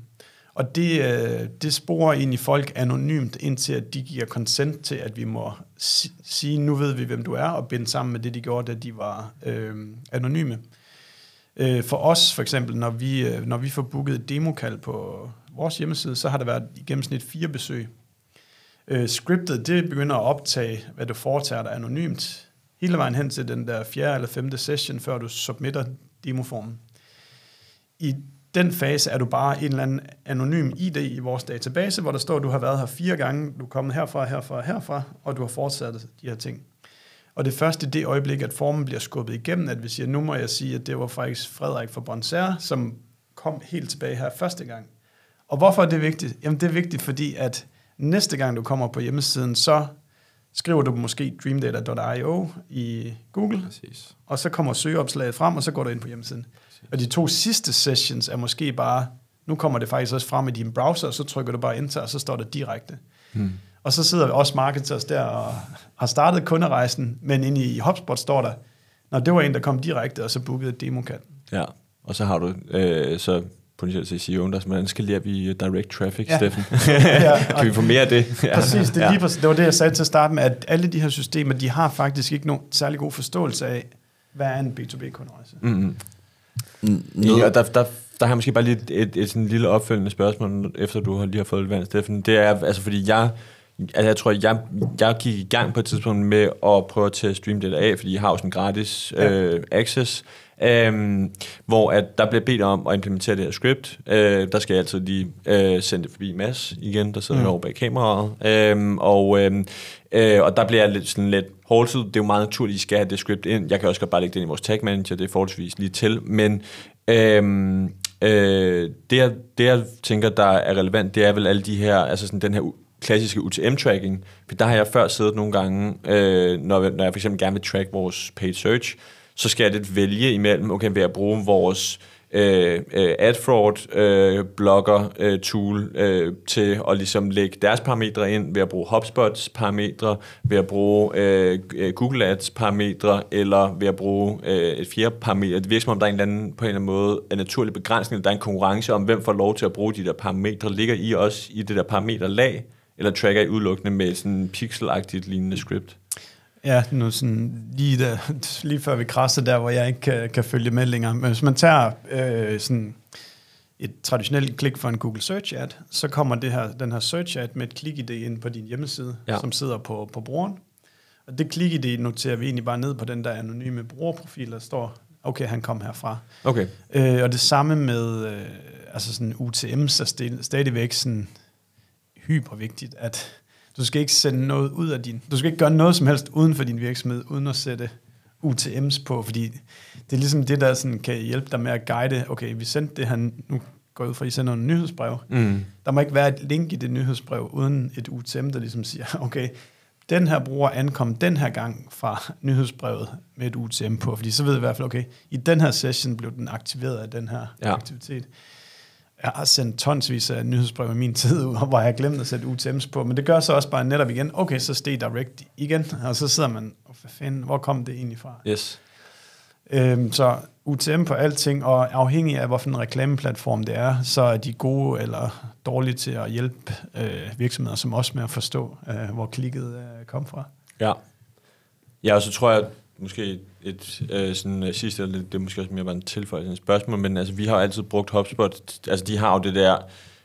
Og det, øh, det sporer egentlig folk anonymt, indtil at de giver consent til, at vi må si- sige, nu ved vi, hvem du er, og binde sammen med det, de gjorde, da de var øh, anonyme. Øh, for os, for eksempel, når vi, øh, når vi får booket et demokald på vores hjemmeside, så har der været i gennemsnit fire besøg. Øh, scriptet, det begynder at optage, hvad du foretager dig anonymt, hele vejen hen til den der fjerde eller femte session, før du submitter demoformen. I den fase er du bare en eller anden anonym ID i vores database, hvor der står, at du har været her fire gange, du er kommet herfra, herfra, herfra, og du har fortsat de her ting. Og det første det øjeblik, at formen bliver skubbet igennem, at vi siger, nu må jeg sige, at det var faktisk Frederik fra Bonserre, som kom helt tilbage her første gang. Og hvorfor er det vigtigt? Jamen det er vigtigt, fordi at næste gang du kommer på hjemmesiden, så skriver du måske dreamdata.io i Google, Præcis. og så kommer søgeopslaget frem, og så går du ind på hjemmesiden. Og de to sidste sessions er måske bare, nu kommer det faktisk også frem i din browser, og så trykker du bare enter, og så står det direkte. Hmm. Og så sidder vi også marketers der og har startet kunderejsen, men inde i HubSpot står der, når det var en, der kom direkte, og så bookede et demokald. Ja, og så har du øh, så potentielt til CEO'en, der hvordan skalerer vi direct traffic, Ja. Steffen? [LAUGHS] Ja, kan vi få mere af det? Ja. [LAUGHS] Præcis, det, er lige præcis, det var det, jeg sagde til at starte med, at alle de her systemer, de har faktisk ikke nogen særlig god forståelse af, hvad er en B2B-kunderejse. Mm-hmm. Noget, Ja, og der, der, der har jeg måske bare lige et, et, et sådan lille opfølgende spørgsmål, efter du har lige har fået lidt vand, Steffen. Det er, altså fordi jeg, altså jeg tror, jeg, jeg gik i gang på et tidspunkt med at prøve at tage Stream Data af, fordi jeg har jo sådan gratis Ja. øh, access, øhm, hvor at der bliver bedt om at implementere det her script. Øh, der skal jeg altid lige øh, sende det forbi Mads igen, der sidder Mm. over bag kameraet. Øhm, og, øhm, øh, og der bliver jeg lidt, sådan lidt hårdtid. Det er jo meget naturligt, at I skal have det script ind. Jeg kan også godt bare lægge det ind i vores tag manager, det er forholdsvis lige til. Men øhm, øh, det, jeg, det, jeg tænker, der er relevant, det er vel alle de her, altså sådan den her klassiske UTM-tracking. For der har jeg før siddet nogle gange, øh, når, når jeg for eksempel gerne vil track vores paid search, så skal jeg lidt vælge imellem, okay, vil jeg bruge vores øh, ad AdFraud øh, blogger øh, tool øh, til at ligesom lægge deres parametre ind, ved at bruge HubSpots parametre, ved at bruge øh, øh, Google Ads parametre, eller ved at bruge øh, et fjerde parameter. Det virker som om, der er en eller anden, på en eller anden måde en naturlig begrænsning, eller der er en konkurrence om, hvem får lov til at bruge de der parametre. Ligger I også i det der parameterlag, eller tracker I udelukkende med sådan en pixelagtigt lignende script? Ja, nu sådan lige, der, [LAUGHS] lige før vi krasser der, hvor jeg ikke kan, kan følge med længere. Men hvis man tager øh, sådan et traditionelt klik for en Google Search Ad, så kommer det her, den her Search Ad med et klik-ID ind på din hjemmeside, ja. Som sidder på, på brugeren. Og det klik-ID noterer vi egentlig bare ned på den der anonyme brugerprofil, der står, okay, han kom herfra. Okay. Øh, og det samme med øh, altså sådan UTM, så stil- stadigvæk sådan hypervigtigt, at du skal ikke sende noget ud af din, du skal ikke gøre noget som helst uden for din virksomhed, uden at sætte UTM's på, fordi det er ligesom det, der sådan kan hjælpe dig med at guide, okay, vi sendte det her, nu går ud fra, at I sender en nyhedsbrev. Mm. Der må ikke være et link i det nyhedsbrev, uden et UTM, der ligesom siger, [LAUGHS] okay, den her bruger ankom den her gang fra nyhedsbrevet med et UTM på, fordi så ved jeg i hvert fald, okay, i den her session blev den aktiveret af den her. Ja. aktivitet. Jeg har sendt tonsvis af nyhedsbrev i min tid, hvor jeg har glemt at sætte UTM's på, men det gør så også bare netop igen, okay, så steg direct igen, og så sidder man, oh, hvad fanden, hvor kom det egentlig fra? Yes. Øhm, så UTM på alting, og afhængig af, hvilken reklameplatform det er, så er de gode eller dårlige til at hjælpe øh, virksomheder som os med at forstå, øh, hvor klikket øh, kom fra. Ja. Ja, og så tror jeg, måske et øh, sådan, øh, sidste, eller det, det er måske også mere bare en tilføjelse et spørgsmål, men altså, vi har jo altid brugt HubSpot. Altså, de har jo det der,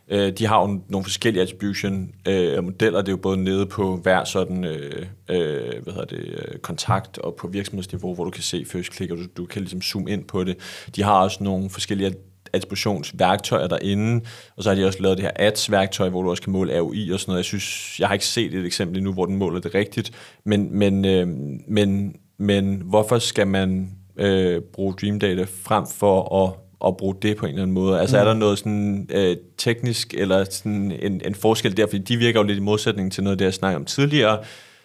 øh, de har jo nogle forskellige attribution øh, modeller. Det er jo både nede på hver sådan, øh, øh, hvad hedder det, øh, kontakt og på virksomhedsniveau, hvor du kan se first click, og du, du kan ligesom zoome ind på det. De har også nogle forskellige attributionsværktøjer derinde, og så har de også lavet det her ads-værktøj, hvor du også kan måle ROI og sådan noget. Jeg synes, jeg har ikke set et eksempel endnu, hvor den måler det rigtigt, men, men, øh, men, men hvorfor skal man øh, bruge Dream Data frem for at at bruge det på en eller anden måde? Altså mm. er der noget sådan øh, teknisk eller sådan en, en forskel der? Fordi de virker jo lidt i modsætning til noget det, jeg snakkede om tidligere.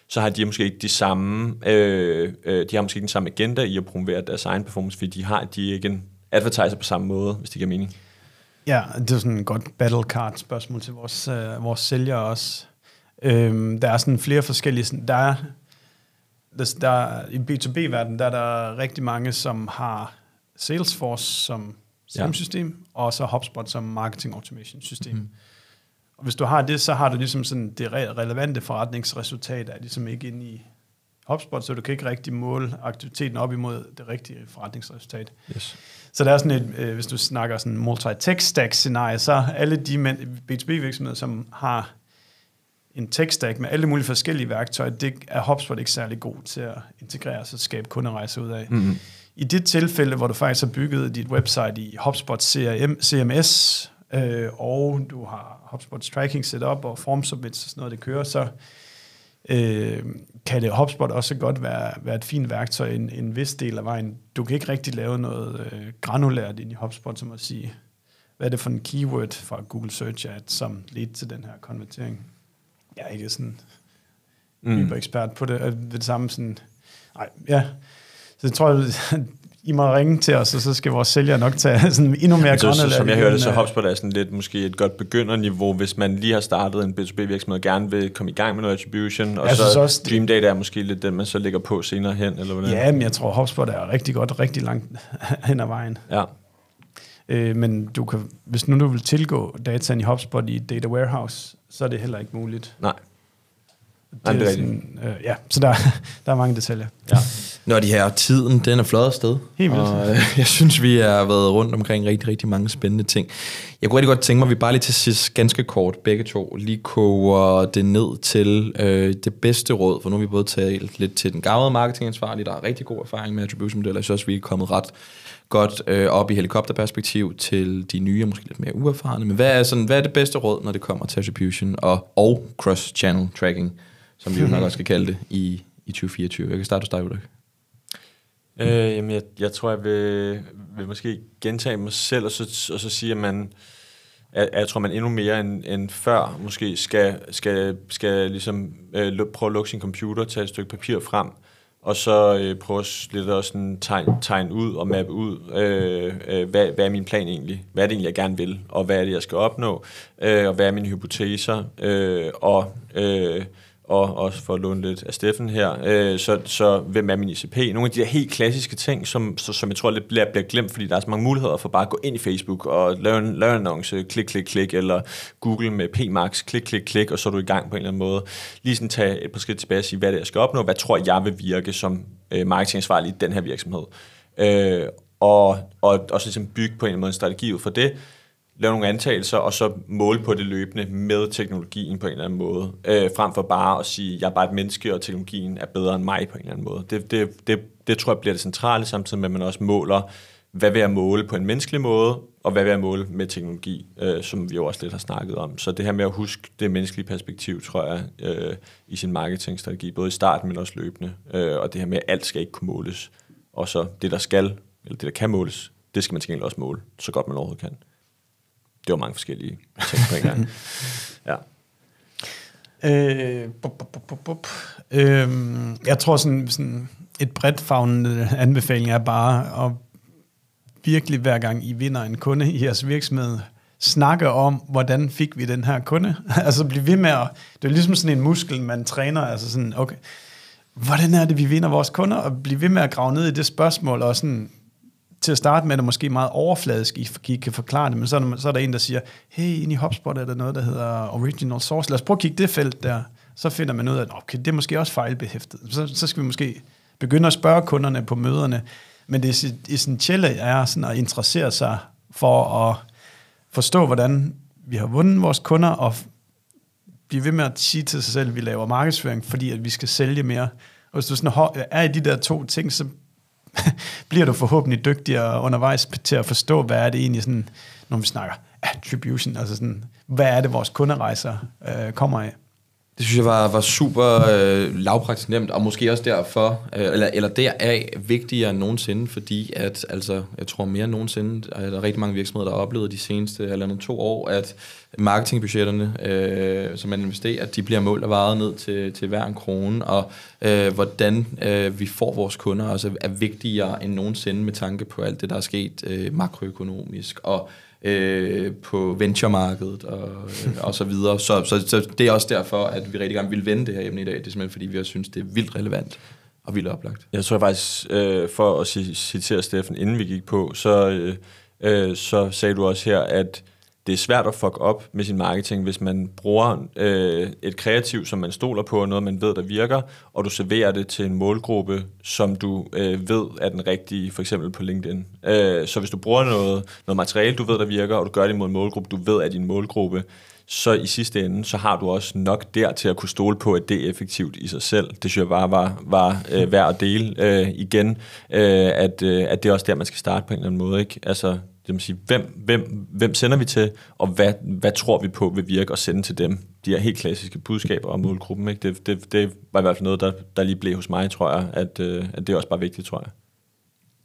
Så har de måske ikke de samme, øh, øh, de har måske ikke den samme agenda i at promovere deres egen performance, fordi de har de ikke en advertiser på samme måde, hvis det giver mening. Ja, det er sådan et godt battle card spørgsmål til vores, øh, vores sælgere også. Øhm, der er sådan flere forskellige, sådan, der er, der, der, i B2B-verdenen, der er der rigtig mange, som har Salesforce som CRM-system, ja. og så HubSpot som marketing automation system. Mm. Og hvis du har det, så har du ligesom sådan det re- relevante forretningsresultat, er ligesom ikke inde i HubSpot, så du kan ikke rigtig måle aktiviteten op imod det rigtige forretningsresultat. Yes. Så der er sådan et, øh, hvis du snakker sådan multi-tech stack scenarie, så alle de men- B2B-virksomheder, som har en tech stack med alle mulige forskellige værktøjer, det er HubSpot ikke særlig god til at integrere og skabe kunderejser ud af. Mm-hmm. I det tilfælde, hvor du faktisk har bygget dit website i HubSpot CRM, CMS, øh, og du har HubSpots tracking set op og form submits og sådan noget, det kører, så øh, kan det HubSpot også godt være, være et fint værktøj en, en vis del af vejen. Du kan ikke rigtig lave noget øh, granulært ind i HubSpot, som at sige, hvad er det for en keyword fra Google Search Ad, som led til den her konvertering. Jeg er ikke sådan mm. ekspert på det. Og det samme sådan, nej, ja. Så jeg tror, jeg, I må ringe til os, og så skal vores sælger nok tage [LAUGHS] sådan endnu mere så, så. Som jeg hørte, så øh, HubSpot er sådan lidt måske et godt begynderniveau, hvis man lige har startet en B2B-virksomhed og gerne vil komme i gang med noget attribution, og Jeg så også, det- Dream Data er måske lidt den, man så lægger på senere hen, eller hvordan? Ja, men jeg tror, HubSpot er rigtig godt, rigtig langt [LAUGHS] hen ad vejen. ja. Øh, men du kan, hvis nu du vil tilgå dataen i HubSpot i Data Warehouse, så er det heller ikke muligt. Nej. Nej, det er sådan, øh, ja, så der, [LAUGHS] der er mange detaljer. Ja. Når de her tiden, den er flot afsted. Helt vildt. Og øh, [LAUGHS] jeg synes, vi har været rundt omkring rigtig, rigtig mange spændende ting. Jeg kunne rigtig godt tænke mig, at vi bare lige til sidst ganske kort, begge to, lige koger det ned til øh, det bedste råd, for nu har vi både talt lidt til den gamle marketingansvarlige, der har rigtig god erfaring med attribution-modeller, jeg synes også, vi er kommet ret godt øh, op i helikopterperspektiv til de nye og måske lidt mere uerfarne. Men hvad er, sådan, hvad er det bedste råd, når det kommer til attribution og, og cross-channel tracking, som vi jo nok også skal kalde det i, i 2024? Jeg kan starte hos dig, Ulrik. Øh, jamen, jeg, jeg tror, jeg vil, vil måske gentage mig selv, og så, og så sige, at man, at, at jeg tror, man endnu mere end, end før måske skal, skal, skal ligesom, øh, prøve at lukke sin computer, tage et stykke papir frem, og så øh, prøve at lidt også sådan tegne, tegne ud og mappe ud, øh, øh, hvad, hvad er min plan egentlig? Hvad er det egentlig, jeg gerne vil? Og hvad er det, jeg skal opnå? Øh, og hvad er mine hypoteser? Øh, og... Øh, og også for at låne lidt af Steffen her, øh, så, så hvem er min ICP? Nogle af de der helt klassiske ting, som, så, som jeg tror lidt bliver, bliver glemt, fordi der er så mange muligheder for bare at gå ind i Facebook og lave en, lave en annonce, klik, klik, klik, eller Google med PMax, klik, klik, klik, og så er du i gang på en eller anden måde. Lige sådan tage et par skridt tilbage og sige, hvad det er, jeg skal opnå, hvad tror jeg vil virke som øh, marketingansvarlig i den her virksomhed. Øh, og, og, og så ligesom bygge på en eller anden måde en strategi ud for det, lave nogle antagelser, og så måle på det løbende med teknologien på en eller anden måde, øh, frem for bare at sige, jeg er bare et menneske, og teknologien er bedre end mig på en eller anden måde. Det, det, det, det tror jeg bliver det centrale, samtidig med, at man også måler, hvad vil jeg måle på en menneskelig måde, og hvad vil jeg måle med teknologi, øh, som vi jo også lidt har snakket om. Så det her med at huske det menneskelige perspektiv, tror jeg, øh, i sin marketingstrategi, både i starten, men også løbende. Øh, og det her med, at alt skal ikke kunne måles. Og så det, der skal, eller det, der kan måles, det skal man til gengæld også måle, så godt man overhovedet kan det var mange forskellige ting på en gang. [LAUGHS] Ja. Øh, bup, bup, bup, bup. Øh, jeg tror sådan, sådan et bredt fagnende anbefaling er bare at virkelig hver gang I vinder en kunde i jeres virksomhed, snakke om, hvordan fik vi den her kunde. [LAUGHS] altså blive ved med at, det er ligesom sådan en muskel, man træner, altså sådan, okay, hvordan er det, vi vinder vores kunder, og blive ved med at grave ned i det spørgsmål, og sådan, til at starte med er det måske meget overfladisk, I kan forklare det, men så er, der, så er der en, der siger, hey, inde i HubSpot er der noget, der hedder Original Source. Lad os prøve at kigge det felt der. Så finder man ud af, at okay, det er måske også fejlbehæftet. Så, så skal vi måske begynde at spørge kunderne på møderne. Men det essentielle er sådan at interessere sig for at forstå, hvordan vi har vundet vores kunder, og blive ved med at sige til sig selv, at vi laver markedsføring, fordi at vi skal sælge mere. Og hvis du sådan er i de der to ting, så [LAUGHS] bliver du forhåbentlig dygtigere undervejs til at forstå, hvad er det egentlig sådan, når vi snakker attribution, altså sådan, hvad er det, vores kunderejser øh, kommer af. Det synes jeg var, var super øh, lavpraktisk nemt, og måske også derfor, øh, eller, eller deraf vigtigere end nogensinde, fordi at, altså, jeg tror mere end nogensinde, at der er rigtig mange virksomheder, der har oplevet de seneste eller andet to år, at marketingbudgetterne, øh, som man investerer, at de bliver målt og varet ned til, til hver en krone, og øh, hvordan øh, vi får vores kunder også er vigtigere end nogensinde med tanke på alt det, der er sket øh, makroøkonomisk, og øh, på venturemarkedet og, øh, og så videre. Så, så, så det er også derfor, at vi rigtig gerne vil vende det her emne i dag. Det er simpelthen, fordi vi også synes, det er vildt relevant og vildt oplagt. Jeg tror faktisk, øh, for at citere Steffen, inden vi gik på, så øh, øh, så sagde du også her, at det er svært at fuck op med sin marketing, hvis man bruger øh, et kreativ, som man stoler på, noget man ved, der virker, og du serverer det til en målgruppe, som du øh, ved er den rigtige, for eksempel på LinkedIn. Øh, så hvis du bruger noget, noget materiale, du ved, der virker, og du gør det mod en målgruppe, du ved er din målgruppe, så i sidste ende, så har du også nok der til at kunne stole på, at det er effektivt i sig selv. Det synes jeg bare var, var øh, værd at dele øh, igen, øh, at, øh, at det er også der, man skal starte på en eller anden måde. Ikke? Altså, det vil sige, hvem, hvem, hvem sender vi til, og hvad, hvad tror vi på vil virke at sende til dem? De her helt klassiske budskaber om målgruppen. Ikke? Det, det, det var i hvert fald noget, der, der lige blev hos mig, tror jeg, at, øh, at det er også bare vigtigt, tror jeg.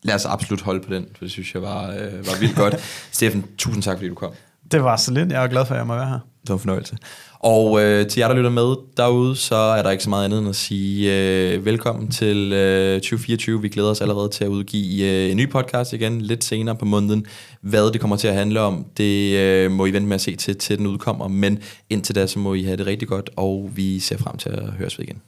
Lad os absolut holde på den, for det synes jeg var, øh, var vildt godt. [LAUGHS] Steffen, tusind tak, fordi du kom. Det var så lidt. Jeg er glad for, at jeg må være her. Det var en fornøjelse. Og øh, til jer, der lytter med derude, så er der ikke så meget andet end at sige øh, velkommen til øh, 2024. Vi glæder os allerede til at udgive øh, en ny podcast igen lidt senere på måneden. Hvad det kommer til at handle om, det øh, må I vente med at se til, til den udkommer. Men indtil da, så må I have det rigtig godt, og vi ser frem til at høres ved igen.